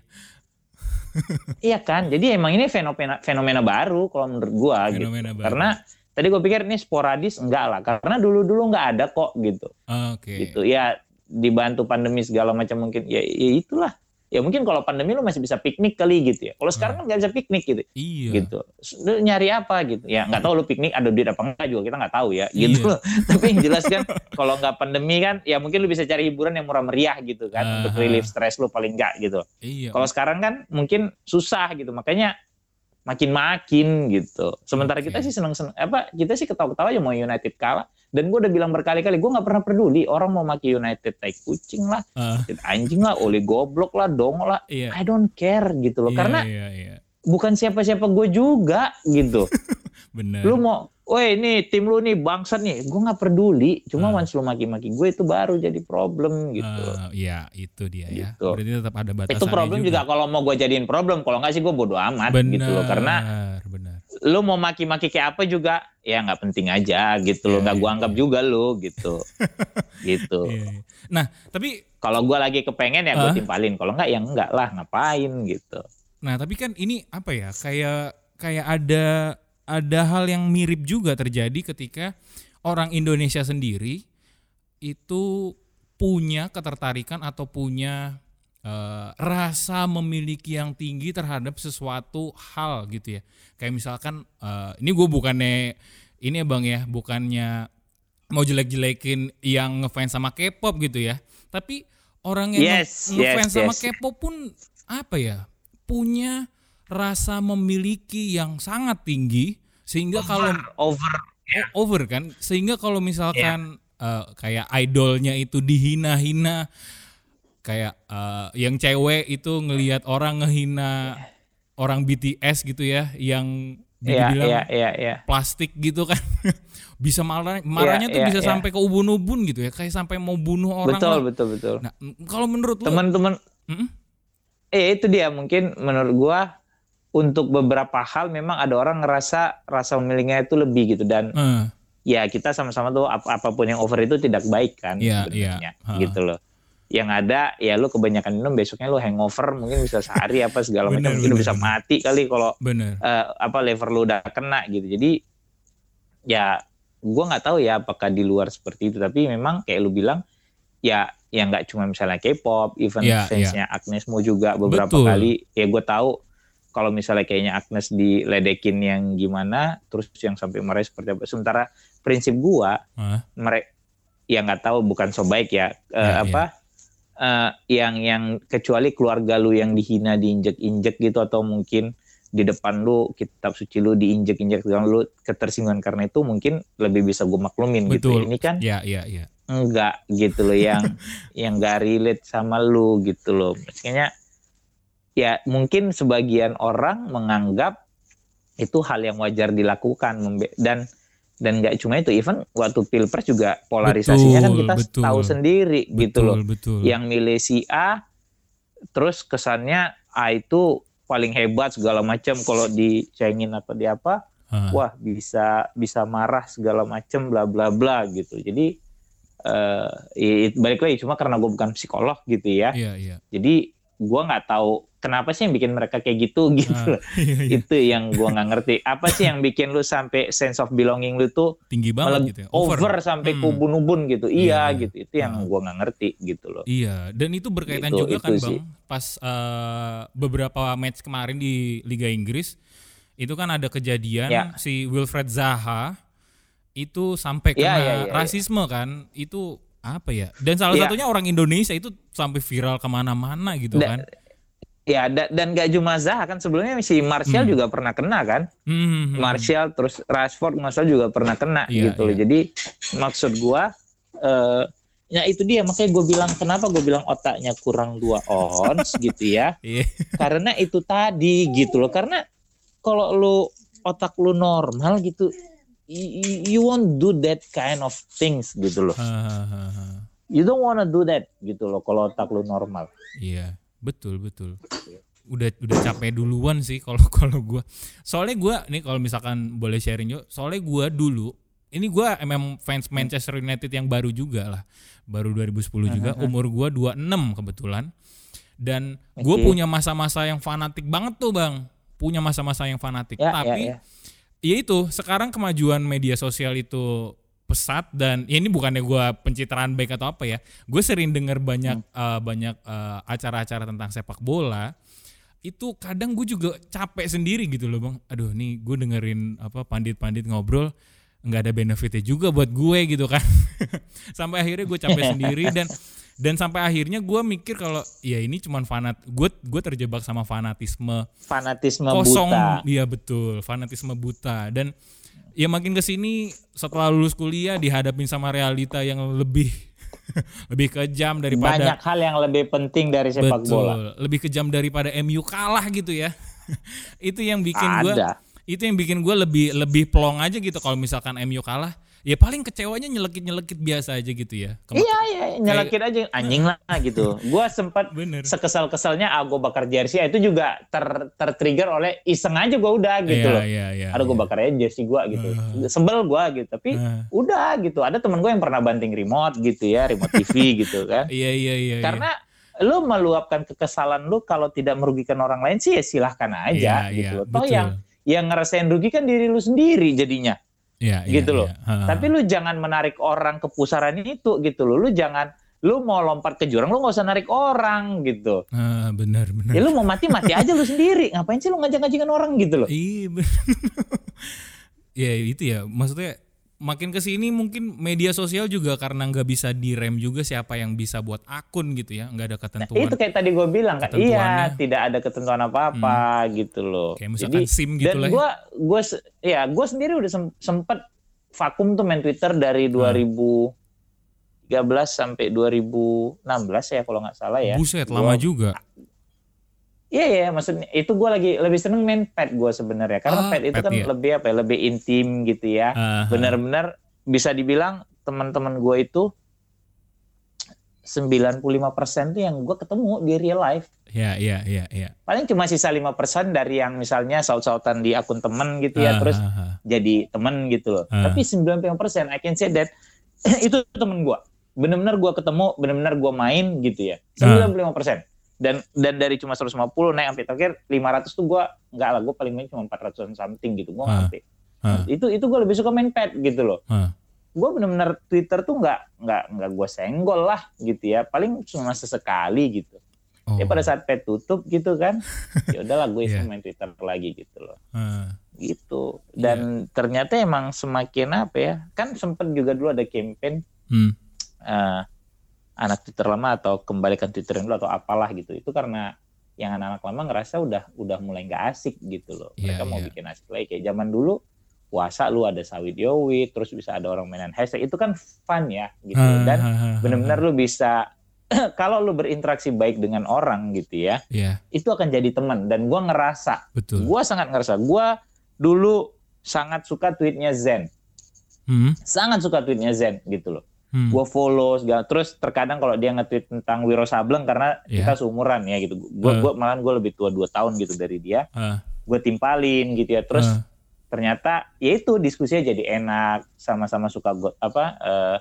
Iya kan? Jadi emang ini fenomena fenomena baru kalau menurut gua gitu. Fenomena baru. Karena tadi gue pikir ini sporadis enggak lah, karena dulu-dulu nggak ada kok gitu. Ah, Oke. gitu ya dibantu pandemi segala macam mungkin ya, ya itulah ya mungkin kalau pandemi lu masih bisa piknik kali gitu ya kalau sekarang kan nggak bisa piknik gitu Iya. gitu lu nyari apa gitu ya nggak tahu lu piknik ada duit apa enggak juga kita nggak tahu ya Iya. gitu loh tapi yang jelas kan kalau nggak pandemi kan ya mungkin lu bisa cari hiburan yang murah meriah gitu kan untuk Aha. relief stress lu paling enggak gitu Iya. kalau sekarang kan mungkin susah gitu makanya makin-makin gitu. Sementara Oke. kita sih seneng-seneng apa kita sih ketawa-ketawa aja mau United kalah dan gue udah bilang berkali-kali gue nggak pernah peduli orang mau maki United tai kucing lah, Ah, United anjing lah, oli goblok lah, dong lah. iya. I don't care gitu loh Iya, karena iya, iya. bukan siapa-siapa gue juga gitu. Benar. lu mau Woi ini tim lu nih bangsat nih, gue nggak peduli. Cuma Ah. once lu maki-maki gue itu baru jadi problem gitu. Ah, iya, itu dia ya. Gitu. Berarti tetap ada batasannya itu problem juga, kalau mau gue jadiin problem. Kalau nggak sih gue bodo amat Benar, gitu loh. Karena benar. Lu mau maki-maki kayak apa juga ya nggak penting aja gitu loh. Iya, nggak gua iya, anggap juga lu gitu. Gitu. Iya, iya. Nah, tapi kalau gua lagi kepengen ya gua timpalin kalau nggak ya enggak lah ngapain gitu. Nah, tapi kan ini apa ya? Kayak kayak ada ada hal yang mirip juga terjadi ketika orang Indonesia sendiri itu punya ketertarikan atau punya eh, rasa memiliki yang tinggi terhadap sesuatu hal gitu ya. Kayak misalkan eh, ini gue bukannya ini ya Bang ya, bukannya mau jelek-jelekin yang ngefans sama K-pop gitu ya. Tapi orang yang Yes, nge- ngefans yes, sama yes. K-pop pun apa ya? punya rasa memiliki yang sangat tinggi sehingga kalau over o- over kan sehingga kalau misalkan Iya. eh, kayak idolnya itu dihina-hina kayak eh, yang cewek itu ngelihat orang ngehina orang BTS gitu ya yang Iya, dibilang iya, iya, iya. plastik gitu kan bisa marah marahnya tuh iya, bisa iya. sampai ke ubun-ubun gitu ya kayak sampai mau bunuh orang Betul, lah. betul, betul. nah kalau menurut Teman-teman, eh itu dia mungkin menurut gua untuk beberapa hal memang ada orang ngerasa rasa memilikinya itu lebih gitu dan eh, ya kita sama-sama tuh ap- apa pun yang over itu tidak baik kan Iya, sebenarnya iya. Ha. gitu loh. Yang ada ya lu kebanyakan minum besoknya lu hangover mungkin bisa sehari apa segala Bener, macam mungkin bener, bisa mati kali kalau eh, apa lever lu udah kena gitu. Jadi ya gua nggak tahu ya apakah di luar seperti itu tapi memang kayak lu bilang ya yang nggak cuma misalnya K-pop, even Iya, fansnya Agnes Mo juga beberapa Betul. kali ya gue tahu kalau misalnya kayaknya Agnes diledekin yang gimana terus yang sampai marah seperti apa. Sementara prinsip gua Hah? mereka ya nggak tahu bukan so baik ya, Ya, apa eh, yang yang kecuali keluarga lu yang dihina diinjek-injek gitu atau mungkin di depan lu kitab suci lu diinjek-injek dengan lu ketersinggungan karena itu mungkin lebih bisa gue maklumin gitu. Betul. Ini kan ya ya ya enggak gitu loh yang yang gak relate sama lu gitu loh. Maksudnya ya mungkin sebagian orang menganggap itu hal yang wajar dilakukan dan dan nggak cuma itu even waktu pilpres juga polarisasinya kan Betul, kita betul. tahu sendiri gitu betul loh. betul. Yang milih si A terus kesannya A itu paling hebat segala macam. Kalau dicengin atau di apa Hah. wah bisa bisa marah segala macam bla bla bla gitu. Jadi eh it- balik lagi cuma karena gue bukan psikolog gitu ya. Iya iya. Jadi gue nggak tahu kenapa sih yang bikin mereka kayak gitu gitu Ah, loh. iya, iya. itu yang gue nggak ngerti apa sih yang bikin lu sampai sense of belonging lu tuh tinggi banget gitu ya over, sampai Hmm. ke ubun-ubun gitu iya, Iya, iya. gitu itu yang Ah. gue nggak ngerti gitu loh Iya, dan itu berkaitan Gitu, juga itu kan sih. bang, pas eh, beberapa match kemarin di Liga Inggris itu kan ada kejadian Ya. si Wilfred Zaha itu sampai Ya, kena ya, ya, ya. rasisme kan, itu apa ya? Dan salah Ya. satunya orang Indonesia itu sampai viral ke mana-mana gitu Da- kan? Ya da, dan gak cuma Zaha kan sebelumnya si Martial Hmm. juga pernah kena kan. Hmm, hmm, Martial terus Rashford Martial juga pernah kena Iya, gitu loh. iya. Jadi maksud gua eh ya itu dia makanya gue bilang kenapa gue bilang otaknya kurang dua ons gitu ya. Iya. Karena itu tadi gitu loh. Karena kalau lu otak lu normal gitu you, you won't do that kind of things gitu loh. Ha, ha, ha. You don't wanna do that gitu loh kalau otak lu normal. Iya, betul betul. Udah udah capek duluan sih kalau kalau gua. Soalnya gua nih kalau misalkan boleh sharing yuk, soalnya gua dulu ini gua emang fans Manchester United yang baru juga lah. Baru 2010 juga, umur gua 26 kebetulan. Dan gue Oke. punya masa-masa yang fanatik banget tuh, Bang. Punya masa-masa yang fanatik. Ya, Tapi ya, ya. Ya itu sekarang kemajuan media sosial itu pesat dan ya ini bukannya gua pencitraan baik atau apa ya gue sering dengar banyak eh, banyak eh, acara-acara tentang sepak bola itu kadang gue juga capek sendiri gitu loh bang. Aduh nih gue dengerin apa pandit-pandit ngobrol nggak ada benefitnya juga buat gue gitu kan. Sampai akhirnya gue capek sendiri dan dan sampai akhirnya gue mikir kalau ya ini cuman fanat gue gue terjebak sama fanatisme Fanatisme kosong. buta. iya betul fanatisme buta. Dan ya makin ke sini setelah lulus kuliah dihadapin sama realita yang lebih lebih kejam daripada Banyak hal yang lebih penting dari sepak betul bola. lebih kejam daripada MU kalah gitu ya. Itu yang bikin gue itu yang bikin gue lebih lebih plong aja gitu kalau misalkan MU kalah ya paling kecewanya nyelekit nyelekit biasa aja gitu ya Kema- Iya iya nyelekit aja anjing lah gitu. Gua sempat bener sekesal-kesalnya ah gue bakar jersey itu juga ter tertrigger oleh iseng aja gua udah gitu Iya, loh. iya, iya, Ada gue iya. bakar aja jersey gua gitu. Ah. Sebel gua gitu tapi Ah. udah gitu. Ada temen gue yang pernah banting remote gitu ya, remote TV gitu kan. iya iya iya iya. Karena lu meluapkan kekesalan lu kalau tidak merugikan orang lain sih ya silahkan aja Iya, gitu iya, loh. Toh betul. yang yang ngerasain rugi kan diri lu sendiri jadinya. Iya, iya, gitu loh. iya. Tapi lu jangan menarik orang ke pusaran itu gitu loh. Lu jangan lu mau lompat ke jurang lu nggak usah narik orang gitu. Ah, benar benar Ya lu mau mati mati aja lu sendiri. Ngapain sih lu ngajak-ngajakin orang gitu loh? Iya ya itu ya maksudnya makin ke sini mungkin media sosial juga karena nggak bisa direm juga siapa yang bisa buat akun gitu ya nggak ada Nah, ketentuan itu kayak tadi gue bilang kan, iya tidak ada ketentuan apa-apa gitu loh. kayak misalkan Jadi sim gitu dan lah ya. gue gue ya gue sendiri udah sem- sempet vakum tuh main Twitter dari Hmm. 2013 sampai 2016 ya kalau nggak salah ya. buset Gua- lama juga Iya iya maksudnya itu gue lagi lebih seneng main pet gue sebenarnya karena Ah, pet itu pet, kan iya. lebih apa ya lebih intim gitu ya. Ah, Benar-benar bisa dibilang teman-teman gue itu 95% tuh yang gue ketemu di real life. ya ya ya ya Paling cuma sisa 5% dari yang misalnya saut-sautan di akun temen gitu ya Ah, terus jadi temen gitu loh. Ah. Tapi 95% I can say that itu temen gue. Bener-bener gue ketemu, bener-bener gue main gitu ya. Ah. 95%. Dan dan dari cuma 150 naik sampai terakhir 500 tuh gue enggak lah gue paling main cuma 400 something gitu. Gue Ah. sampai. Ah. Itu itu gue lebih suka main pet gitu loh. Ah. Gue bener-bener Twitter tuh nggak nggak nggak gue senggol lah gitu ya. Paling cuma sesekali gitu. Oh. Ya pada saat pet tutup gitu kan. ya udahlah gue iseng main Twitter lagi gitu loh Ah, gitu dan ternyata emang semakin apa ya kan sempet juga dulu ada campaign hmm. eh, anak Twitter lama atau kembalikan Twitter yang dulu atau apalah gitu itu karena yang anak-anak lama ngerasa udah udah mulai nggak asik gitu loh Iya, mereka mau iya. bikin asik lagi kayak zaman dulu puasa lu ada sawit yowit terus bisa ada orang mainan hashtag itu kan fun ya gitu Ah, dan ah, ah, benar-benar lu bisa kalau lu berinteraksi baik dengan orang gitu ya ya itu akan jadi teman dan gua ngerasa betul Gua sangat ngerasa. Gua dulu sangat suka tweetnya Zen. hmm. Sangat suka tweetnya Zen gitu loh. Hmm. Gua follow segala. Terus terkadang kalau dia nge-tweet tentang Wiro Sableng karena Iya. kita seumuran ya gitu. Gua Eh. gua malahan gua lebih tua 2 tahun gitu dari dia. Ah, Gua timpalin gitu ya. Terus ah. ternyata ya itu diskusinya jadi enak, sama-sama suka God, apa eh,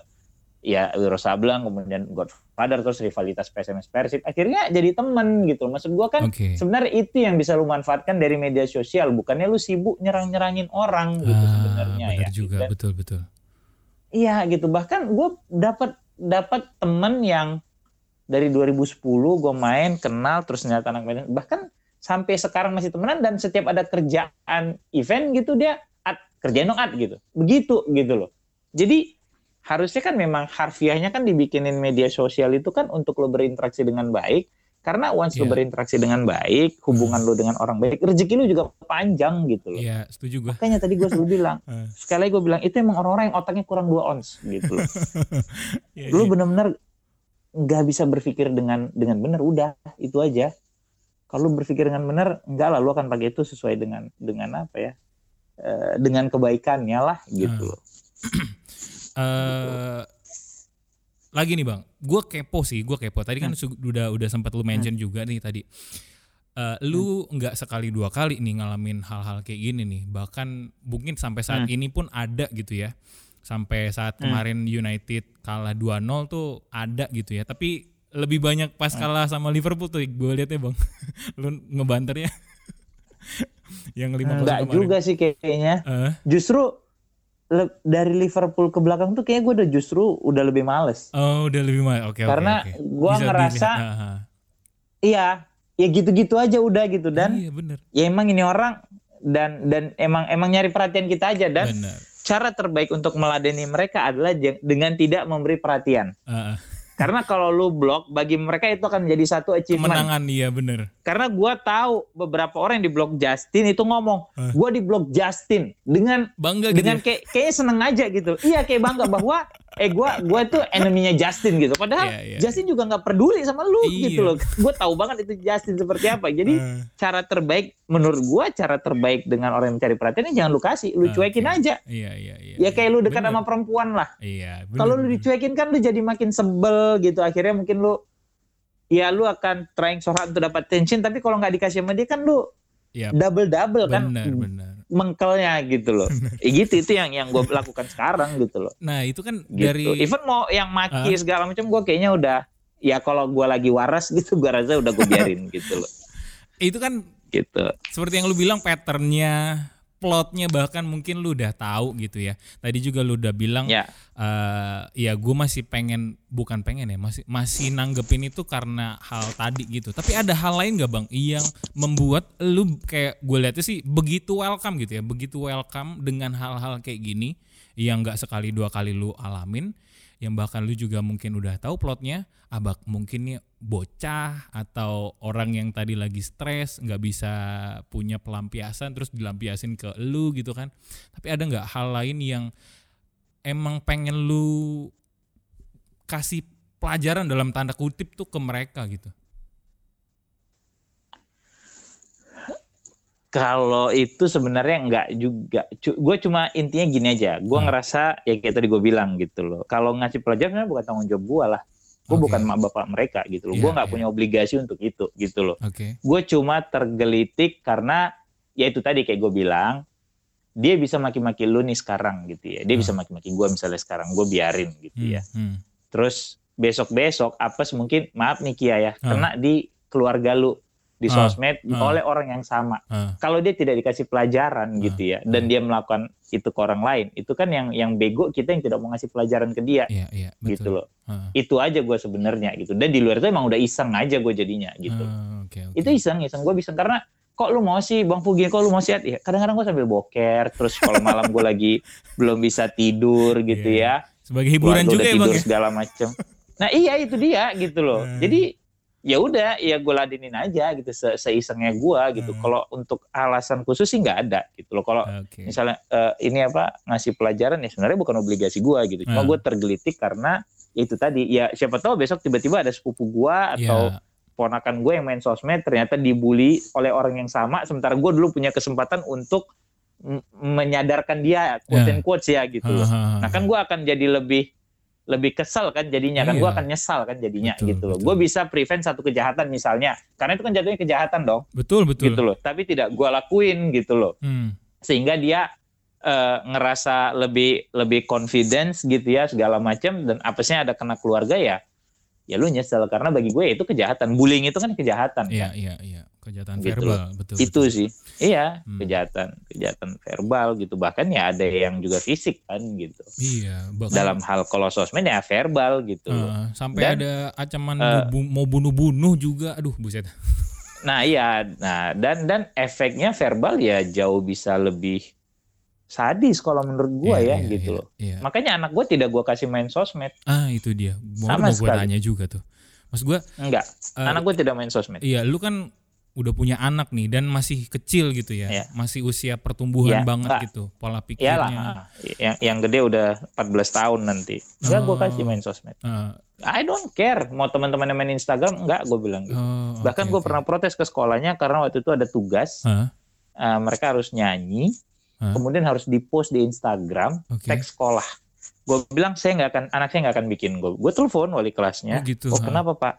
ya Wiro Sableng kemudian Godfather terus rivalitas PSMS Persib akhirnya jadi temen gitu. Maksud gua kan oke sebenarnya itu yang bisa lu manfaatkan dari media sosial bukannya lu sibuk nyerang-nyerangin orang gitu Ah, sebenarnya benar ya juga Dan- betul betul iya gitu. Bahkan gue dapat dapat temen yang dari 2010 gue main kenal terus ternyata anak Medan bahkan sampai sekarang masih temenan dan setiap ada kerjaan event gitu dia at, kerjain dong at gitu. Begitu gitu loh. Jadi harusnya kan memang harfiahnya kan dibikinin media sosial itu kan untuk lo berinteraksi dengan baik Karena once lu Iya. berinteraksi dengan baik, hubungan lu dengan orang baik, rezeki lu juga panjang gitu loh. Iya, setuju gua. Makanya tadi gue selalu bilang, Eh. sekali lagi gue bilang itu emang orang-orang yang otaknya kurang dua ons gitu loh. Iya, Lu iya. bener-bener nggak bisa berpikir dengan dengan benar, udah itu aja. Kalau lu berpikir dengan benar, enggak lah, lu akan pakai itu sesuai dengan dengan apa ya? Eh, dengan kebaikannya lah gitu. Ah. loh. eh lagi nih bang, gue kepo sih, gue kepo. Tadi kan su- udah udah sempat lu mention juga nih tadi. Eh, lu nggak sekali dua kali nih ngalamin hal-hal kayak gini nih. Bahkan mungkin sampai saat Hmm. ini pun ada gitu ya. Sampai saat Hmm. kemarin United kalah 2-0 tuh ada gitu ya. Tapi lebih banyak pas kalah sama Liverpool tuh gue liatnya bang. lu ngebanternya. Yang 5 Enggak juga sih kayaknya. Eh, Justru dari Liverpool ke belakang tuh kayaknya gue udah justru udah lebih males. oh udah lebih mahal. Oke oke. Karena oke. gua Bisa ngerasa- dilihat. Iya, ya gitu-gitu aja udah gitu dan iya bener. ya emang ini orang dan dan emang emang nyari perhatian kita aja dan Bener. cara terbaik untuk meladeni mereka adalah dengan tidak memberi perhatian. Ah, ah. Karena kalau lu blok bagi mereka itu akan menjadi satu achievement. kemenangan iya bener. Karena gua tahu beberapa orang yang di blok Justin itu ngomong, gua di blok Justin dengan Bangga gitu. dengan ya? kayak kayaknya seneng aja gitu. Iya kayak bangga bahwa eh gua gua tuh enemy-nya Justin gitu. Padahal Iya, iya. Justin juga nggak peduli sama lu Iya. gitu loh. Gua tahu banget itu Justin seperti apa. Jadi Ah, cara terbaik menurut gua cara terbaik dengan orang yang mencari perhatian ini jangan lu kasih, lu cuekin aja. iya iya iya. Ya kayak lu dekat Bener. sama perempuan lah. Iya. bener, Kalau lu bener. dicuekin kan lu jadi makin sebel gitu. Akhirnya mungkin lu ya lu akan trying so hard untuk dapat attention tapi kalau nggak dikasih sama dia kan lu Yap. double double kan Bener bener. Mengkelnya gitu loh. Eh, gitu itu yang yang gue lakukan sekarang gitu loh. Nah itu kan Gitu. dari Even mau yang maki Ah. segala macam gue kayaknya udah ya kalau gue lagi waras gitu gue rasa udah gue biarin gitu loh. itu kan Gitu. seperti yang lu bilang patternnya, plotnya bahkan mungkin lu udah tahu gitu ya. Tadi juga lu udah bilang Ya. eh ya gue masih pengen bukan pengen ya masih masih nanggepin itu karena hal tadi gitu tapi ada hal lain gak bang yang membuat lu kayak gue lihatnya sih begitu welcome gitu ya begitu welcome dengan hal-hal kayak gini yang nggak sekali dua kali lu alamin yang bahkan lu juga mungkin udah tahu plotnya abak mungkin nih bocah atau orang yang tadi lagi stres nggak bisa punya pelampiasan terus dilampiasin ke lu gitu kan tapi ada nggak hal lain yang emang pengen lu kasih pelajaran dalam tanda kutip tuh ke mereka gitu. Kalau itu sebenarnya nggak juga. Gue cuma intinya gini aja. Gue Hmm. ngerasa ya kayak tadi gue bilang gitu loh. Kalau ngasih pelajaran sebenarnya bukan tanggung jawab gue lah. Gue Oke. bukan mak bapak mereka gitu loh. Iya, gue nggak iya. punya obligasi untuk itu gitu loh. Oke. Gue cuma tergelitik karena ya itu tadi kayak gue bilang. Dia bisa maki-maki lu nih sekarang gitu ya. Dia Hmm. bisa maki-maki gue misalnya sekarang. Gue biarin gitu Hmm, ya. hmm. Terus besok-besok apes mungkin maaf nih Kia ya. Ah. Kena di keluarga lu. Di Ah, sosmed ah. oleh orang yang sama. Ah, kalau dia tidak dikasih pelajaran Ah, gitu ya dan dia melakukan itu ke orang lain itu kan yang yang bego kita yang tidak mau ngasih pelajaran ke dia. Iya iya gitu betul. loh. Ah, itu aja gue sebenarnya gitu. Dan di luar itu emang udah iseng aja gue jadinya gitu. Ah, Oke oke. itu iseng iseng gue bisa. Karena kok lu mau sih bang Fugi kok lu mau sih? Ya kadang-kadang gue sambil boker terus kalau malam gue lagi belum bisa tidur gitu Iya. ya. Sebagai hiburan Keluarga juga udah ya bang tidur ya. segala macem. Nah iya itu dia gitu loh. Hmm. jadi ya udah ya gue ladenin aja gitu se seisengnya gue gitu Hmm. kalau untuk alasan khusus sih nggak ada gitu loh kalau Oke. misalnya eh, ini apa ngasih pelajaran ya sebenarnya bukan obligasi gua gitu cuma Hmm. gue tergelitik karena itu tadi ya siapa tahu besok tiba-tiba ada sepupu gua atau Ya, ponakan gue yang main sosmed ternyata dibully oleh orang yang sama sementara gue dulu punya kesempatan untuk menyadarkan dia quote Ya. and quotes ya gitu ah, ah, nah kan gue akan jadi lebih lebih kesel kan jadinya kan? Iya. gue akan nyesal kan jadinya Betul, gitu loh. gue bisa prevent satu kejahatan misalnya karena itu kan jatuhnya kejahatan dong. Betul betul. gitu loh. Tapi tidak gue lakuin gitu loh. Hmm, sehingga dia eh, ngerasa lebih lebih confidence gitu ya segala macam. Dan apesnya ada kena keluarga ya ya lu nyesel karena bagi gue itu kejahatan bullying itu kan kejahatan Iya kan? iya iya. Kejahatan Gitu verbal betul. itu betul. sih iya Hmm. kejahatan kejahatan verbal gitu bahkan ya ada yang juga fisik kan gitu Iya. Bahkan, dalam hal kalau sosmed ya verbal gitu loh. ah, sampai Dan, ada ancaman bu- mau bunuh-bunuh juga. Aduh buset. nah iya nah dan dan efeknya verbal ya jauh bisa lebih sadis kalau menurut gue Iya, ya iya, gitu iya, loh iya. makanya anak gue tidak gue kasih main sosmed Ah itu dia. Mau, Sama mau gue tanya juga tuh. Maksud gue Enggak. Eh, Anak gue tidak main sosmed. iya lu kan udah punya anak nih dan masih kecil gitu ya. Iya. Masih usia pertumbuhan Iya, banget enggak. gitu pola Iyalah. pikirnya. Yang yang gede udah 14 tahun nanti. Enggak gue Oh. kasih main sosmed. Eh, I don't care. Mau teman-teman main Instagram enggak gue bilang gitu. oh, Bahkan oke, gue oke. pernah protes ke sekolahnya karena waktu itu ada tugas. Hah? eh, mereka harus nyanyi, Hah? kemudian harus dipost di Instagram Oke. teks sekolah. Gue bilang saya nggak akan, anak saya nggak akan bikin gue. Gue telepon wali kelasnya. Oh gitu. Oh ha. kenapa pak?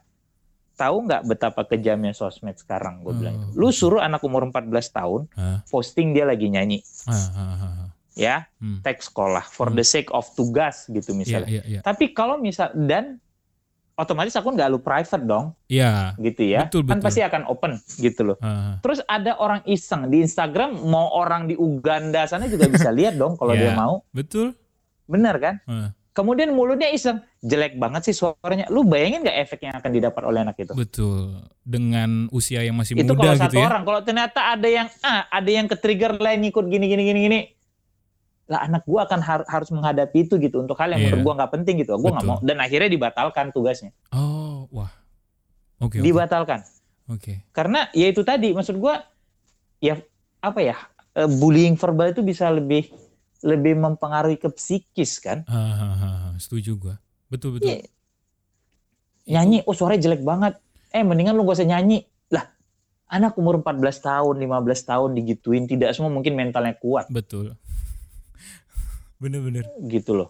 Tahu nggak betapa kejamnya sosmed sekarang? Gue bilang. Oh, Lu suruh anak umur 14 tahun Hah? posting dia lagi nyanyi, ya Hmm. teks sekolah for Hmm. the sake of tugas gitu Iya, misalnya. iya, iya. Tapi kalau misal dan otomatis akun nggak lu private dong, Iya. gitu ya. Betul, kan betul. pasti akan open gitu loh. Ah. Terus ada orang iseng di Instagram, mau orang di Uganda sana juga bisa lihat dong kalau Iya. dia mau. Betul. Bener kan? Ah, Kemudian mulutnya iseng, jelek banget sih suaranya. Lu bayangin nggak efek yang akan didapat oleh anak itu? betul. Dengan usia yang masih itu muda kalau gitu satu ya. orang, kalau ternyata ada yang ah, ada yang ke-trigger lain ikut gini gini gini gini. Lah anak gua akan har- harus menghadapi itu gitu untuk hal yang Iya. menurut gua nggak penting gitu. Gua nggak mau dan akhirnya dibatalkan tugasnya. Oh, wah. Oke, oke. Dibatalkan. Oke. Karena ya itu tadi maksud gua ya apa ya? eh, bullying verbal itu bisa lebih lebih mempengaruhi ke psikis kan. Ah, ah, ah, ah. Setuju gua. Betul, betul. Iya. Nyanyi, oh suaranya jelek banget. Eh mendingan lu gak usah nyanyi. Lah, anak umur 14 tahun, 15 tahun digituin, tidak semua mungkin mentalnya kuat Betul. Bener-bener. gitu loh.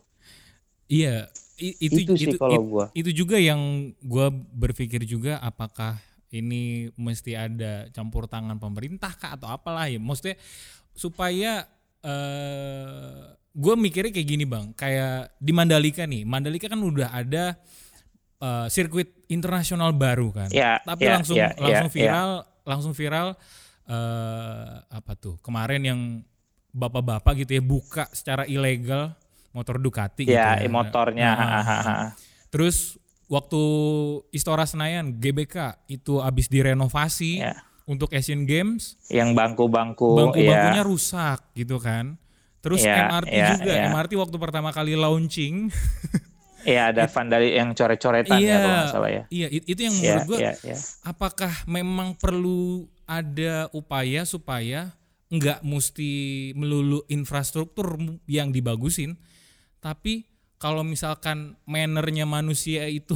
Iya, itu Itu, sih itu, kalau gua. itu juga yang gua berpikir juga apakah ini mesti ada campur tangan pemerintah kah atau apalah ya maksudnya supaya eh gue mikirnya kayak gini bang kayak di Mandalika nih Mandalika kan udah ada eh, sirkuit internasional baru kan Ya, tapi ya, langsung langsung ya, ya. viral langsung viral eh apa tuh kemarin yang bapak-bapak gitu ya buka secara ilegal motor Ducati gitu Ya, ya motornya. Nah, hahaha. Terus waktu Istora Senayan GBK itu habis direnovasi Ya. untuk Asian Games, Yang bangku-bangku, bangku-bangkunya ya. rusak gitu kan. Terus Ya, MRT ya, juga, ya. MRT waktu pertama kali launching, Ya, ada vandali yang coret-coretan ya kalau nggak salah ya. iya it- itu yang Ya, menurut gua ya, ya. apakah memang perlu ada upaya supaya nggak mesti melulu infrastruktur yang dibagusin, tapi kalau misalkan mannernya manusia itu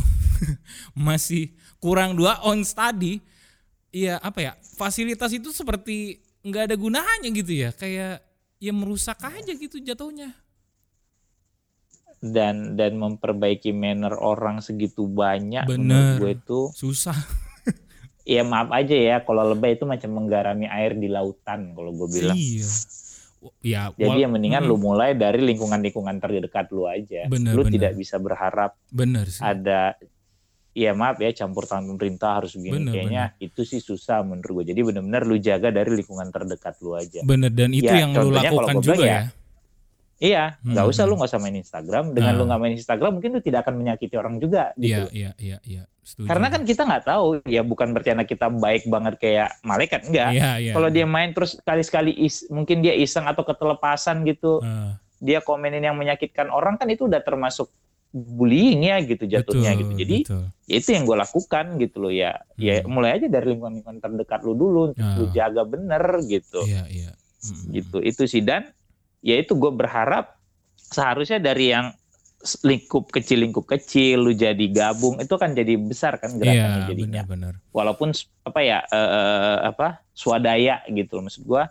masih kurang dua ons tadi, ya apa ya fasilitas itu seperti nggak ada gunanya gitu ya, kayak ya merusak aja gitu jatuhnya. Dan dan memperbaiki manner orang segitu banyak Bener. menurut gue itu Susah. Ya maaf aja ya kalau lebay itu macam menggarami air di lautan kalau gue bilang. Iya. Ya, Jadi yang mendingan Mm, lu mulai dari lingkungan-lingkungan terdekat lu aja. Bener, lu bener. tidak bisa berharap bener sih. ada ya maaf ya campur tangan pemerintah harus begini Bener, kayaknya itu sih susah menurut gue. Jadi benar-benar lu jaga dari lingkungan terdekat lu aja. Bener dan itu Ya, yang lu lakukan juga bilang ya. Iya, nggak Hmm. usah lu nggak usah main Instagram. Dengan Nah. lu nggak main Instagram mungkin lu tidak akan menyakiti orang juga Iya, gitu. iya, iya, iya. Setuju. Karena kan kita nggak tahu ya bukan berarti anak kita baik banget kayak malaikat enggak. Iya, iya. Kalau dia main terus kali-sekali is, mungkin dia iseng atau ketelepasan gitu, Ah, dia komenin yang menyakitkan orang kan itu udah termasuk bullying ya gitu jatuhnya betul, gitu. Jadi betul. ya itu yang gue lakukan gitu loh ya. Ya Hmm. mulai aja dari lingkungan-lingkungan terdekat lu dulu, Ah. lu jaga bener gitu. Iya, iya. Mm, Gitu. Itu sih dan ya itu gue berharap seharusnya dari yang lingkup kecil lingkup kecil lu jadi gabung itu kan jadi besar kan Iya, gerakannya jadinya. benar-benar. Walaupun s- apa ya eh, eh, apa swadaya gitu maksud gue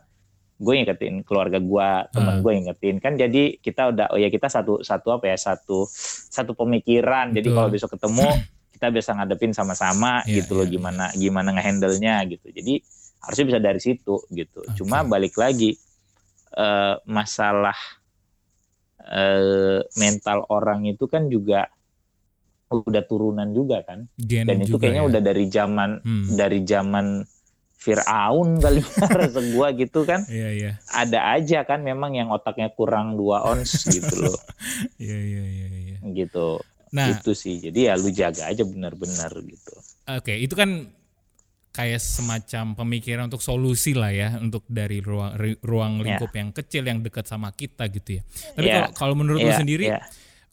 gue ingetin keluarga gue Ah. temen gue ingetin kan jadi kita udah oh ya kita satu satu apa ya satu satu pemikiran jadi Betul. kalau besok ketemu kita bisa ngadepin sama-sama Iya, gitu loh iya, gimana gimana ngehandle nya gitu jadi harusnya bisa dari situ gitu Oke. cuma balik lagi eh, masalah eh, mental orang itu kan juga udah turunan juga kan Gen dan itu juga kayaknya ya. udah dari zaman Hmm. dari zaman Fir'aun kali ya, rasa gua gitu kan Iya, iya. ada aja kan memang yang otaknya kurang dua ons gitu loh Iya, iya, iya, iya. gitu Nah, itu sih jadi ya lu jaga aja benar-benar gitu oke, itu kan kayak semacam pemikiran untuk solusi lah ya untuk dari ruang ruang Ya. lingkup yang kecil yang dekat sama kita gitu ya. Tapi Ya. kalau kalau menurut lu Iya, sendiri iya.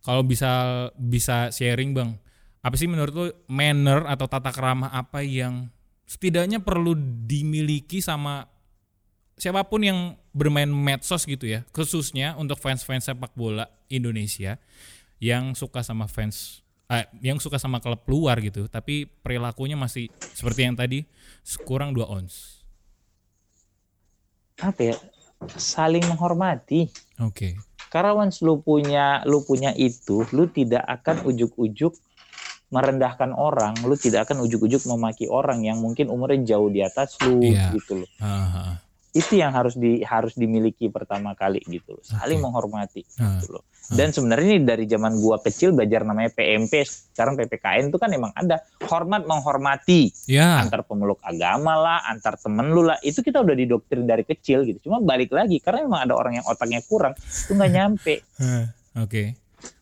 kalau bisa bisa sharing bang apa sih menurut lu manner atau tata krama apa yang setidaknya perlu dimiliki sama siapa pun yang bermain medsos gitu ya, khususnya untuk fans-fans sepak bola Indonesia yang suka sama fans eh, yang suka sama klub luar gitu, tapi perilakunya masih seperti yang tadi kurang dua ons. Apa ya? Saling menghormati. Oke. Karena once lu punya lu punya itu, lu tidak akan ujuk-ujuk merendahkan orang, lu tidak akan ujuk-ujuk memaki orang yang mungkin umurnya jauh di atas lu Iya. gitu loh. Ah, ah, Itu yang harus di harus dimiliki pertama kali gitu loh. Saling Oke. menghormati ah. gitu loh. Dan sebenarnya ini dari zaman gua kecil belajar namanya PMP, sekarang PPKN itu kan emang ada hormat menghormati Ya, antar pemeluk agama lah, antar temen lu lah. Itu kita udah didoktrin dari kecil gitu. Cuma balik lagi karena emang ada orang yang otaknya kurang, itu nggak nyampe Ah, oke.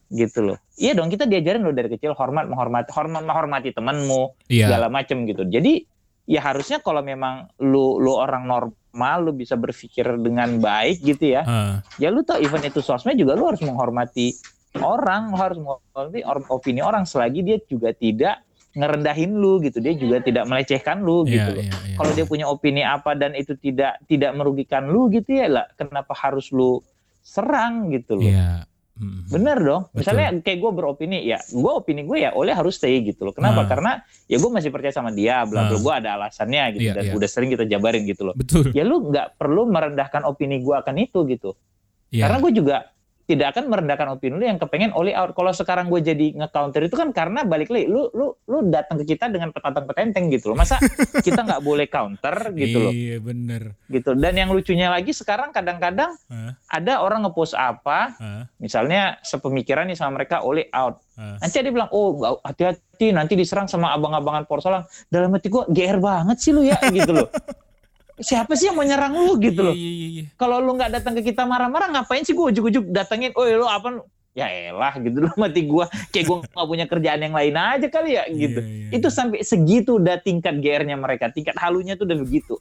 gitu loh. Iya dong kita diajarin loh dari kecil hormat menghormati hormat menghormati temenmu Iya. segala macem gitu. Jadi ya harusnya kalau memang lu lu orang normal lu bisa berpikir dengan baik gitu ya. Ah, Ya lu tau event itu sosmed juga lu harus menghormati orang, lu harus menghormati or- opini orang selagi dia juga tidak ngerendahin lu gitu. Dia juga tidak melecehkan lu iya, gitu loh. iya, iya. Kalau dia punya opini apa dan itu tidak tidak merugikan lu gitu ya lah, kenapa harus lu serang gitu loh. Iya. Mm, Bener dong. Betul. Misalnya kayak gue beropini, ya gue opini gue ya oleh harus stay gitu loh. Kenapa? Ah. Karena ya gue masih percaya sama dia, bla bla. Ah. Gue ada alasannya gitu Iya, dan iya. udah sering kita jabarin gitu loh. Betul. Ya lu nggak perlu merendahkan opini gue akan itu gitu. Iya. Karena gue juga tidak akan merendahkan opini lu yang kepengen oleh out. Kalau sekarang gue jadi nge-counter itu kan karena balik lagi, lu lu lu datang ke kita dengan petantang petenteng gitu loh. Masa kita nggak boleh counter gitu loh, Iya, bener. gitu. Dan yang lucunya lagi sekarang kadang-kadang Ah, ada orang ngepost apa, ah, misalnya sepemikiran nih sama mereka oleh out. ah. Nanti dia bilang, oh hati-hati nanti diserang sama abang-abangan Porsalang. Dalam hati gue, GR banget sih lu ya gitu loh. Siapa sih yang mau nyerang lu gitu loh? Iya, iya, iya. Kalau lu nggak datang ke kita marah-marah, ngapain sih gue ujuk-ujuk datengin? Oh lu apa? lu?" Ya elah gitu loh mati gue. Kayak gue nggak punya kerjaan yang lain aja kali ya gitu. Iya, iya, Itu sampai segitu udah tingkat GR-nya mereka, tingkat halunya tuh udah begitu.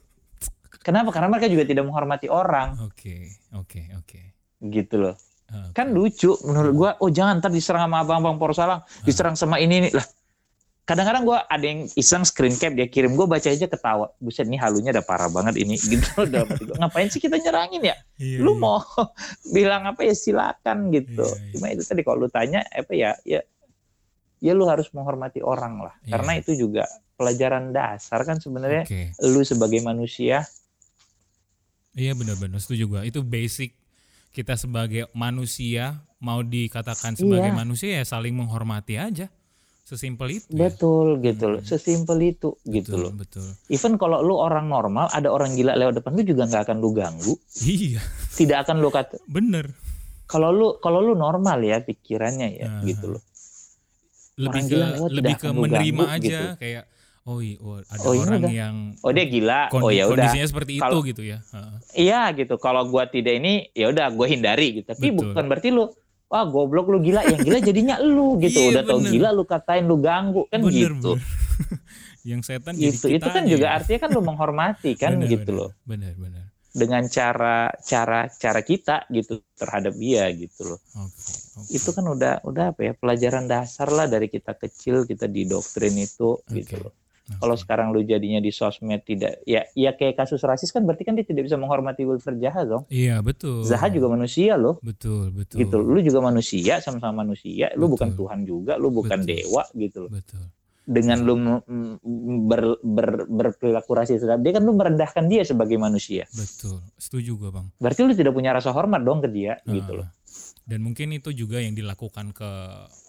Kenapa? Karena mereka juga tidak menghormati orang Oke, oke, oke. gitu loh. Ah, kan lucu menurut gua oh jangan ntar diserang sama abang-abang Porsalang diserang sama ini nih lah kadang-kadang gua ada yang iseng screen cap dia kirim gua baca aja ketawa buset nih halunya udah parah banget ini gitu gua, ngapain sih kita nyerangin ya iya, lu iya. mau bilang apa ya silakan gitu Iya, iya. cuma itu tadi kalau lu tanya apa ya ya ya lu harus menghormati orang lah Iya. karena itu juga pelajaran dasar kan sebenarnya Oke. lu sebagai manusia Iya benar-benar setuju gua. Itu basic kita sebagai manusia mau dikatakan sebagai Iya. manusia ya saling menghormati aja. Sesimpel itu. ya. betul gitu loh sesimpel itu gitu betul, loh Betul. Even kalau lu orang normal, ada orang gila lewat depan lu juga nggak akan lu ganggu, Iya, tidak akan lu kata. bener. Kalau lu kalau lu normal ya pikirannya ya Aha. gitu loh. Lebih Orang ke gila lewat lebih ke menerima ganggu, aja gitu. kayak oh iya oh, ada Oh, iya orang udah. yang Oh dia gila, kondi- oh ya udah. kondisinya seperti itu Kalau- gitu ya. Heeh. Iya gitu. Kalau gua tidak ini, ya udah gua hindari gitu. Tapi Betul. bukan berarti lu wah goblok lu gila, yang gila jadinya lu gitu. Iya, udah tau bener. gila lu katain lu ganggu kan bener, gitu. bener. yang setan Gitu. jadi Itu kan kitanya juga ya. artinya kan lu menghormati kan Bener, gitu bener, loh. Bener bener. Dengan cara cara cara kita gitu terhadap dia gitu loh. Oke. oke. itu kan udah udah apa ya pelajaran dasar lah dari kita kecil kita didoktrin itu gitu Oke. Loh. Kalau sekarang lu jadinya di sosmed tidak ya ya kayak kasus rasis kan berarti kan dia tidak bisa menghormati Wilfred Zaha dong. Iya betul. Zaha juga manusia loh. betul betul. Gitu. Lu juga manusia sama-sama manusia. Lu Betul. bukan Tuhan juga, lu bukan Betul. dewa gitu loh. Betul. Dengan lu ber, ber, berperilaku rasis terhadap dia kan lu merendahkan dia sebagai manusia. Betul. Setuju gua bang. Berarti lu tidak punya rasa hormat dong ke dia gitu Ah. loh. Dan mungkin itu juga yang dilakukan ke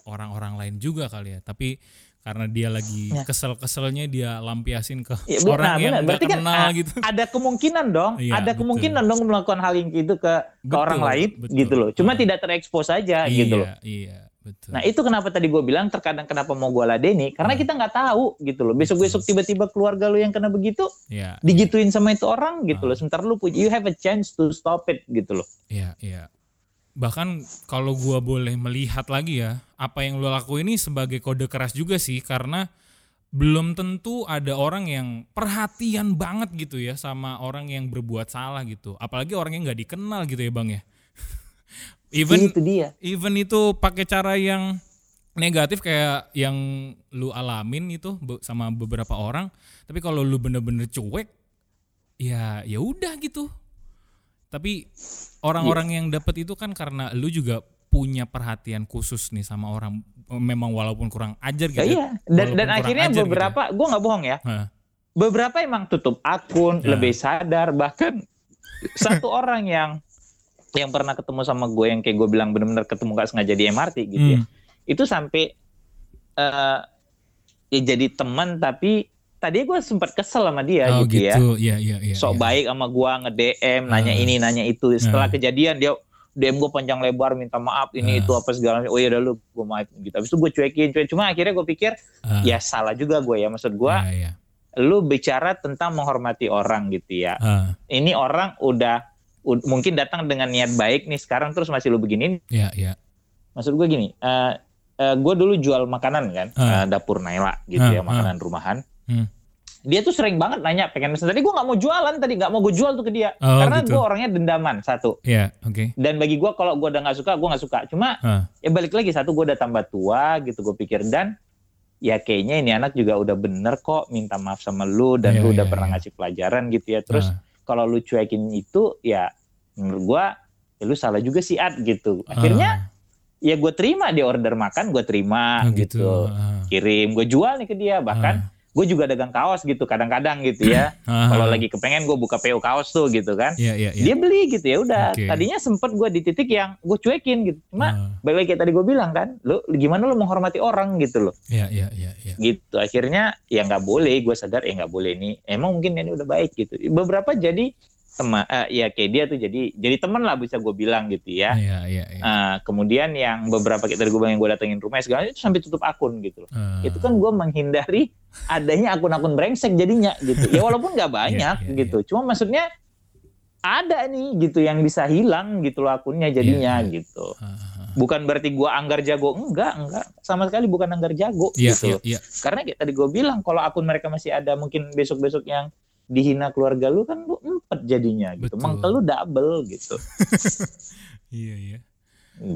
orang-orang lain juga kali ya. Tapi karena dia lagi Ya. kesel-keselnya dia lampiasin ke Ya, benar, orang yang benar. nggak Berarti kan, kenal ah, gitu. ada kemungkinan dong, Iya, ada betul. kemungkinan dong melakukan hal yang gitu ke, ke Betul, orang lain betul. gitu loh. Cuma Ah. tidak terekspos saja gitu loh. Iya, iya, betul. Nah itu kenapa tadi gue bilang terkadang kenapa mau gue ladeni karena Hmm. kita nggak tahu gitu loh. Besok-besok tiba-tiba keluarga lu yang kena begitu Iya, digituin sama itu orang gitu Ah. loh. Sementara lu you have a chance to stop it gitu loh. Iya, iya. Bahkan kalau gua boleh melihat lagi ya, apa yang lo lakuin ini sebagai kode keras juga sih karena belum tentu ada orang yang perhatian banget gitu ya sama orang yang berbuat salah gitu. Apalagi orang yang nggak dikenal gitu ya, Bang ya. even itu dia. even itu pakai cara yang negatif kayak yang lu alamin itu sama beberapa orang tapi kalau lu bener-bener cuek ya ya udah gitu tapi orang-orang yang dapat itu kan karena lu juga punya perhatian khusus nih sama orang memang walaupun kurang ajar gitu Ya, ya. iya. Dan, dan akhirnya gitu beberapa, gue nggak bohong ya, Hah. beberapa emang tutup akun, Ya. lebih sadar. Bahkan satu orang yang yang pernah ketemu sama gue yang kayak gue bilang bener-bener ketemu gak sengaja di MRT gitu ya, Hmm. itu sampai eh ya jadi teman tapi tadi gue sempat kesel sama dia oh gitu, ya. gitu, ya iya iya. Sok iya. baik sama gue nge DM, nanya Ah. ini nanya itu. Setelah Ah. kejadian dia DM gue panjang lebar minta maaf ini Ah. itu apa segala macam. Oh iya udah lu gue maaf gitu. Habis itu gue cuekin, cuekin. Cuma akhirnya gue pikir Ah, ya salah juga gue ya maksud gue iya, iya. lu bicara tentang menghormati orang gitu ya Ah, ini orang udah ud- mungkin datang dengan niat baik nih sekarang terus masih lu beginin iya iya. maksud gue gini eh gue dulu jual makanan kan Ah. eh, dapur Naila gitu Ah, ya makanan rumahan Hmm. dia tuh sering banget nanya pengen pesen tadi gue nggak mau jualan tadi nggak mau gue jual tuh ke dia Oh, karena gitu. gue orangnya dendaman satu Iya, oke. dan bagi gue kalau gue udah nggak suka gue nggak suka cuma Ah. ya balik lagi satu gue udah tambah tua gitu gue pikir dan ya kayaknya ini anak juga udah bener kok minta maaf sama lu dan Iya, lu udah iya, pernah iya. ngasih pelajaran gitu ya terus Ah. kalau lu cuekin itu ya menurut gua ya lu salah juga sih Ad gitu akhirnya ya gue terima dia order makan gue terima Ah, gitu, Ah. kirim gue jual nih ke dia bahkan Ah. Gue juga dagang kaos gitu kadang-kadang gitu ya Ah. kalau lagi kepengen gue buka PO kaos tuh gitu kan Iya, iya, iya. dia beli gitu ya udah Oke. tadinya sempet gue di titik yang gue cuekin gitu cuma Ah. balik lagi kayak tadi gue bilang kan lu gimana lu menghormati orang gitu loh Iya, iya, iya, iya. gitu akhirnya ya nggak boleh gue sadar ya nggak boleh nih emang mungkin ini udah baik gitu beberapa jadi teman eh, ya kayak dia tuh jadi jadi teman lah bisa gue bilang gitu ya Iya, iya, iya. Eh, kemudian yang beberapa tadi gue bilang yang gue datengin rumah segala itu sampai tutup akun gitu loh Ah. itu kan gue menghindari adanya akun-akun brengsek jadinya gitu ya walaupun nggak banyak Iya, iya, gitu cuma maksudnya ada nih gitu yang bisa hilang gitu loh akunnya jadinya Iya, iya. gitu Ah. bukan berarti gue anggar jago enggak enggak sama sekali bukan anggar jago Iya, gitu iya, iya. karena kayak tadi gue bilang kalau akun mereka masih ada mungkin besok-besok yang dihina keluarga lu kan lu empat jadinya gitu Betul. mangkel lu double gitu Iya, iya.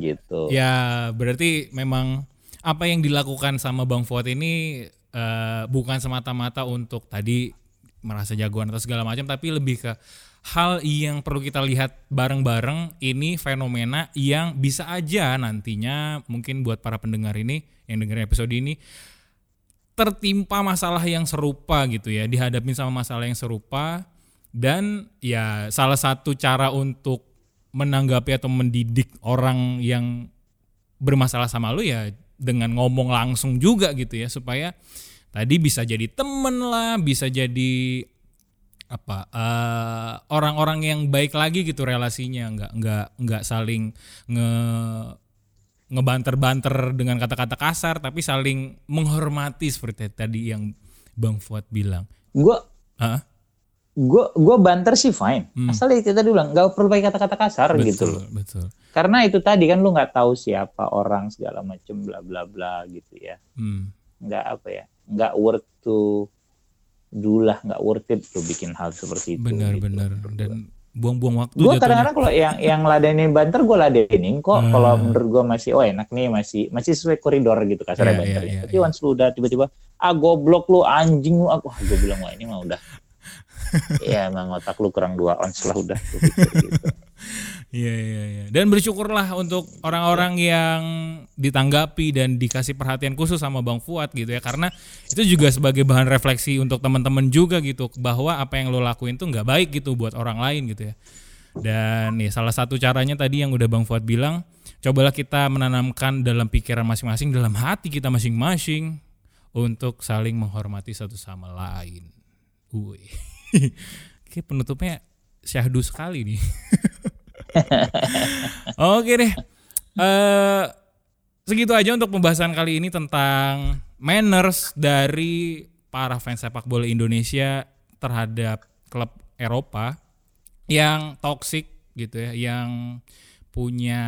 gitu Ya, berarti memang apa yang dilakukan sama Bang Fuad ini eh, bukan semata-mata untuk tadi merasa jagoan atau segala macam, tapi lebih ke hal yang perlu kita lihat bareng-bareng ini fenomena yang bisa aja nantinya mungkin buat para pendengar ini yang dengerin episode ini tertimpa masalah yang serupa gitu ya, dihadapin sama masalah yang serupa. Dan ya salah satu cara untuk menanggapi atau mendidik orang yang bermasalah sama lu ya dengan ngomong langsung juga gitu ya supaya tadi bisa jadi temen lah, bisa jadi apa eh, orang-orang yang baik lagi gitu relasinya. Nggak nggak nggak saling nge ngebanter-banter dengan kata-kata kasar tapi saling menghormati seperti tadi yang Bang Fuad bilang. gue Hah? gue gue banter sih fine Hmm. asal itu tadi bilang nggak perlu pakai kata-kata kasar gitu Betul, loh betul. karena itu tadi kan lu nggak tahu siapa orang segala macem bla bla bla gitu ya Hmm. nggak apa ya nggak worth to do lah nggak worth it tuh bikin hal seperti itu Benar, gitu. benar. Dan buang-buang waktu gue kadang-kadang kalau yang yang ladenin banter gue ladenin kok Ah. kalau menurut gue masih oh enak nih masih masih sesuai koridor gitu kasarnya iya, banternya iya, tapi iya. once lu udah tiba-tiba ah goblok lu anjing lu aku gue bilang wah ini mah udah ya emang otak lu kurang dua ons lah udah gitu. Iya iya iya. Dan bersyukurlah untuk orang-orang yang ditanggapi dan dikasih perhatian khusus sama Bang Fuad gitu ya karena itu juga sebagai bahan refleksi untuk teman-teman juga gitu bahwa apa yang lo lakuin tuh nggak baik gitu buat orang lain gitu ya. Dan ya salah satu caranya tadi yang udah Bang Fuad bilang, cobalah kita menanamkan dalam pikiran masing-masing, dalam hati kita masing-masing untuk saling menghormati satu sama lain. Wih. Kayak penutupnya syahdu sekali nih. Oke deh. Eh segitu aja untuk pembahasan kali ini tentang manners dari para fans sepak bola Indonesia terhadap klub Eropa yang toksik gitu ya, yang punya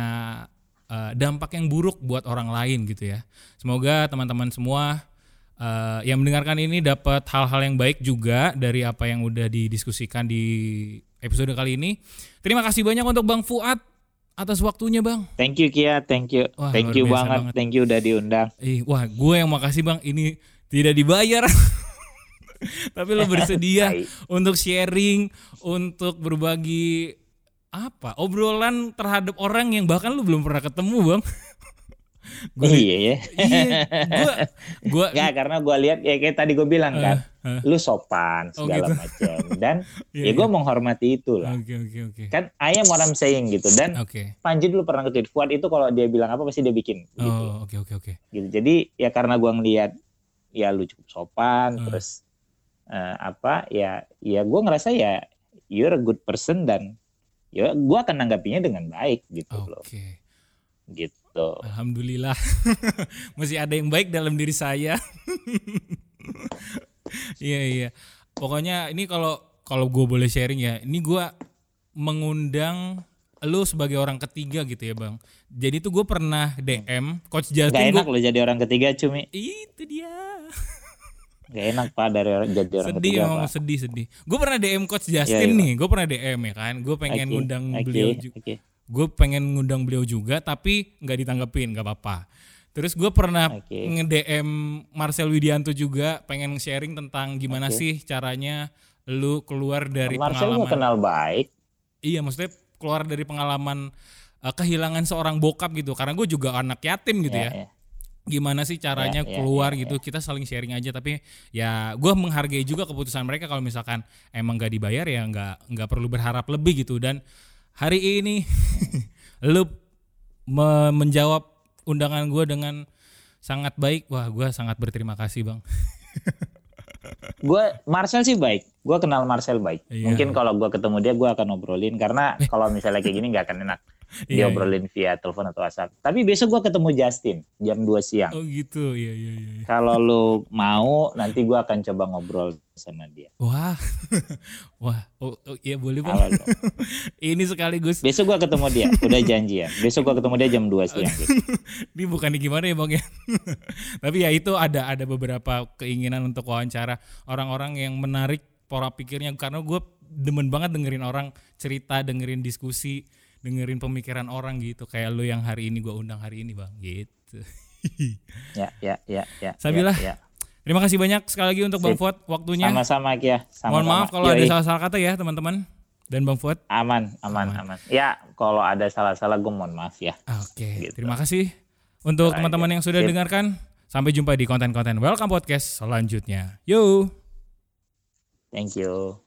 eh, dampak yang buruk buat orang lain gitu ya. Semoga teman-teman semua eh, yang mendengarkan ini dapat hal-hal yang baik juga dari apa yang udah didiskusikan di episode kali ini. Terima kasih banyak untuk Bang Fuad atas waktunya bang. Thank you Kia, thank you, Wah, thank you banget. banget. thank you udah diundang. Eh, wah gue yang makasih bang. Ini tidak dibayar. Tapi lo bersedia untuk sharing, untuk berbagi apa obrolan terhadap orang yang bahkan lu belum pernah ketemu bang. Gue iya ya. iya, gue gue Nggak, karena gue lihat ya kayak tadi gue bilang kan, eh. lu sopan Oh, segala gitu. macam dan Iya, ya gue iya. menghormati itu lah. Oke oke oke. Kan ayam orang saying gitu dan Oke. Panji dulu pernah ke Fuad itu kalau dia bilang apa pasti dia bikin gitu. Oh oke oke oke. gitu. Jadi ya karena gua ngelihat ya lu cukup sopan Hmm. terus eh, apa ya ya gua ngerasa ya you're a good person dan ya gua akan nanggapinya dengan baik gitu loh. Oke. Gitu. Alhamdulillah masih ada yang baik dalam diri saya. Iya iya. Pokoknya ini kalau kalau gue boleh sharing ya, ini gue mengundang lu sebagai orang ketiga gitu ya bang. Jadi tuh gue pernah DM Coach Gak Justin. enak gua- lo jadi orang ketiga cumi. itu dia. Gak enak pak dari orang jadi orang sedih ketiga pak. sedih sedih. Gue pernah DM Coach Justin Iya, iya. nih. Gue pernah DM ya kan. Gue pengen Oke, ngundang oke, beliau juga. oke. Gue pengen ngundang beliau juga tapi nggak ditanggepin nggak apa-apa terus gue pernah Oke. nge-DM Marcel Widianto juga pengen sharing tentang gimana Oke. sih caranya lu keluar dari Marcel pengalaman kenal baik. iya maksudnya keluar dari pengalaman uh, kehilangan seorang bokap gitu karena gue juga anak yatim gitu ya, ya. gimana sih caranya Ya, ya, keluar ya, gitu kita saling sharing aja tapi ya gue menghargai juga keputusan mereka kalau misalkan emang gak dibayar ya nggak nggak perlu berharap lebih gitu dan hari ini lu me- menjawab undangan gue dengan sangat baik wah gue sangat berterima kasih bang Gue Marcel sih baik. Gue kenal Marcel baik. Iya. Mungkin kalau gue ketemu dia gue akan obrolin karena kalau misalnya kayak gini nggak akan enak Iya, diobrolin via telepon atau WhatsApp. Tapi besok gue ketemu Justin jam 2 siang. oh gitu iya iya iya iya. Kalau lu mau nanti gue akan coba ngobrol sama dia. wah wah oh, oh iya boleh bang ini sekaligus besok gue ketemu dia. Udah janjian. Besok gue ketemu dia jam 2 siang. gitu. ini bukan gimana ya bang ya tapi ya itu ada ada beberapa keinginan untuk wawancara orang-orang yang menarik pola pikirnya karena gue demen banget dengerin orang cerita dengerin diskusi dengerin pemikiran orang gitu kayak lu yang hari ini gue undang hari ini bang gitu Ya, ya, ya, ya. Sabilah. ya, ya. terima kasih banyak sekali lagi untuk bang Sip. Fuad waktunya Sama-sama Kia. Sama-sama. mohon maaf kalau ada salah-salah kata ya teman-teman dan bang Fuad Aman, aman, aman. Ya, kalau ada salah-salah gue mohon maaf ya. oke Gitu. terima kasih untuk teman-teman yang sudah sip. dengarkan sampai jumpa di konten-konten welcome podcast selanjutnya yo Thank you.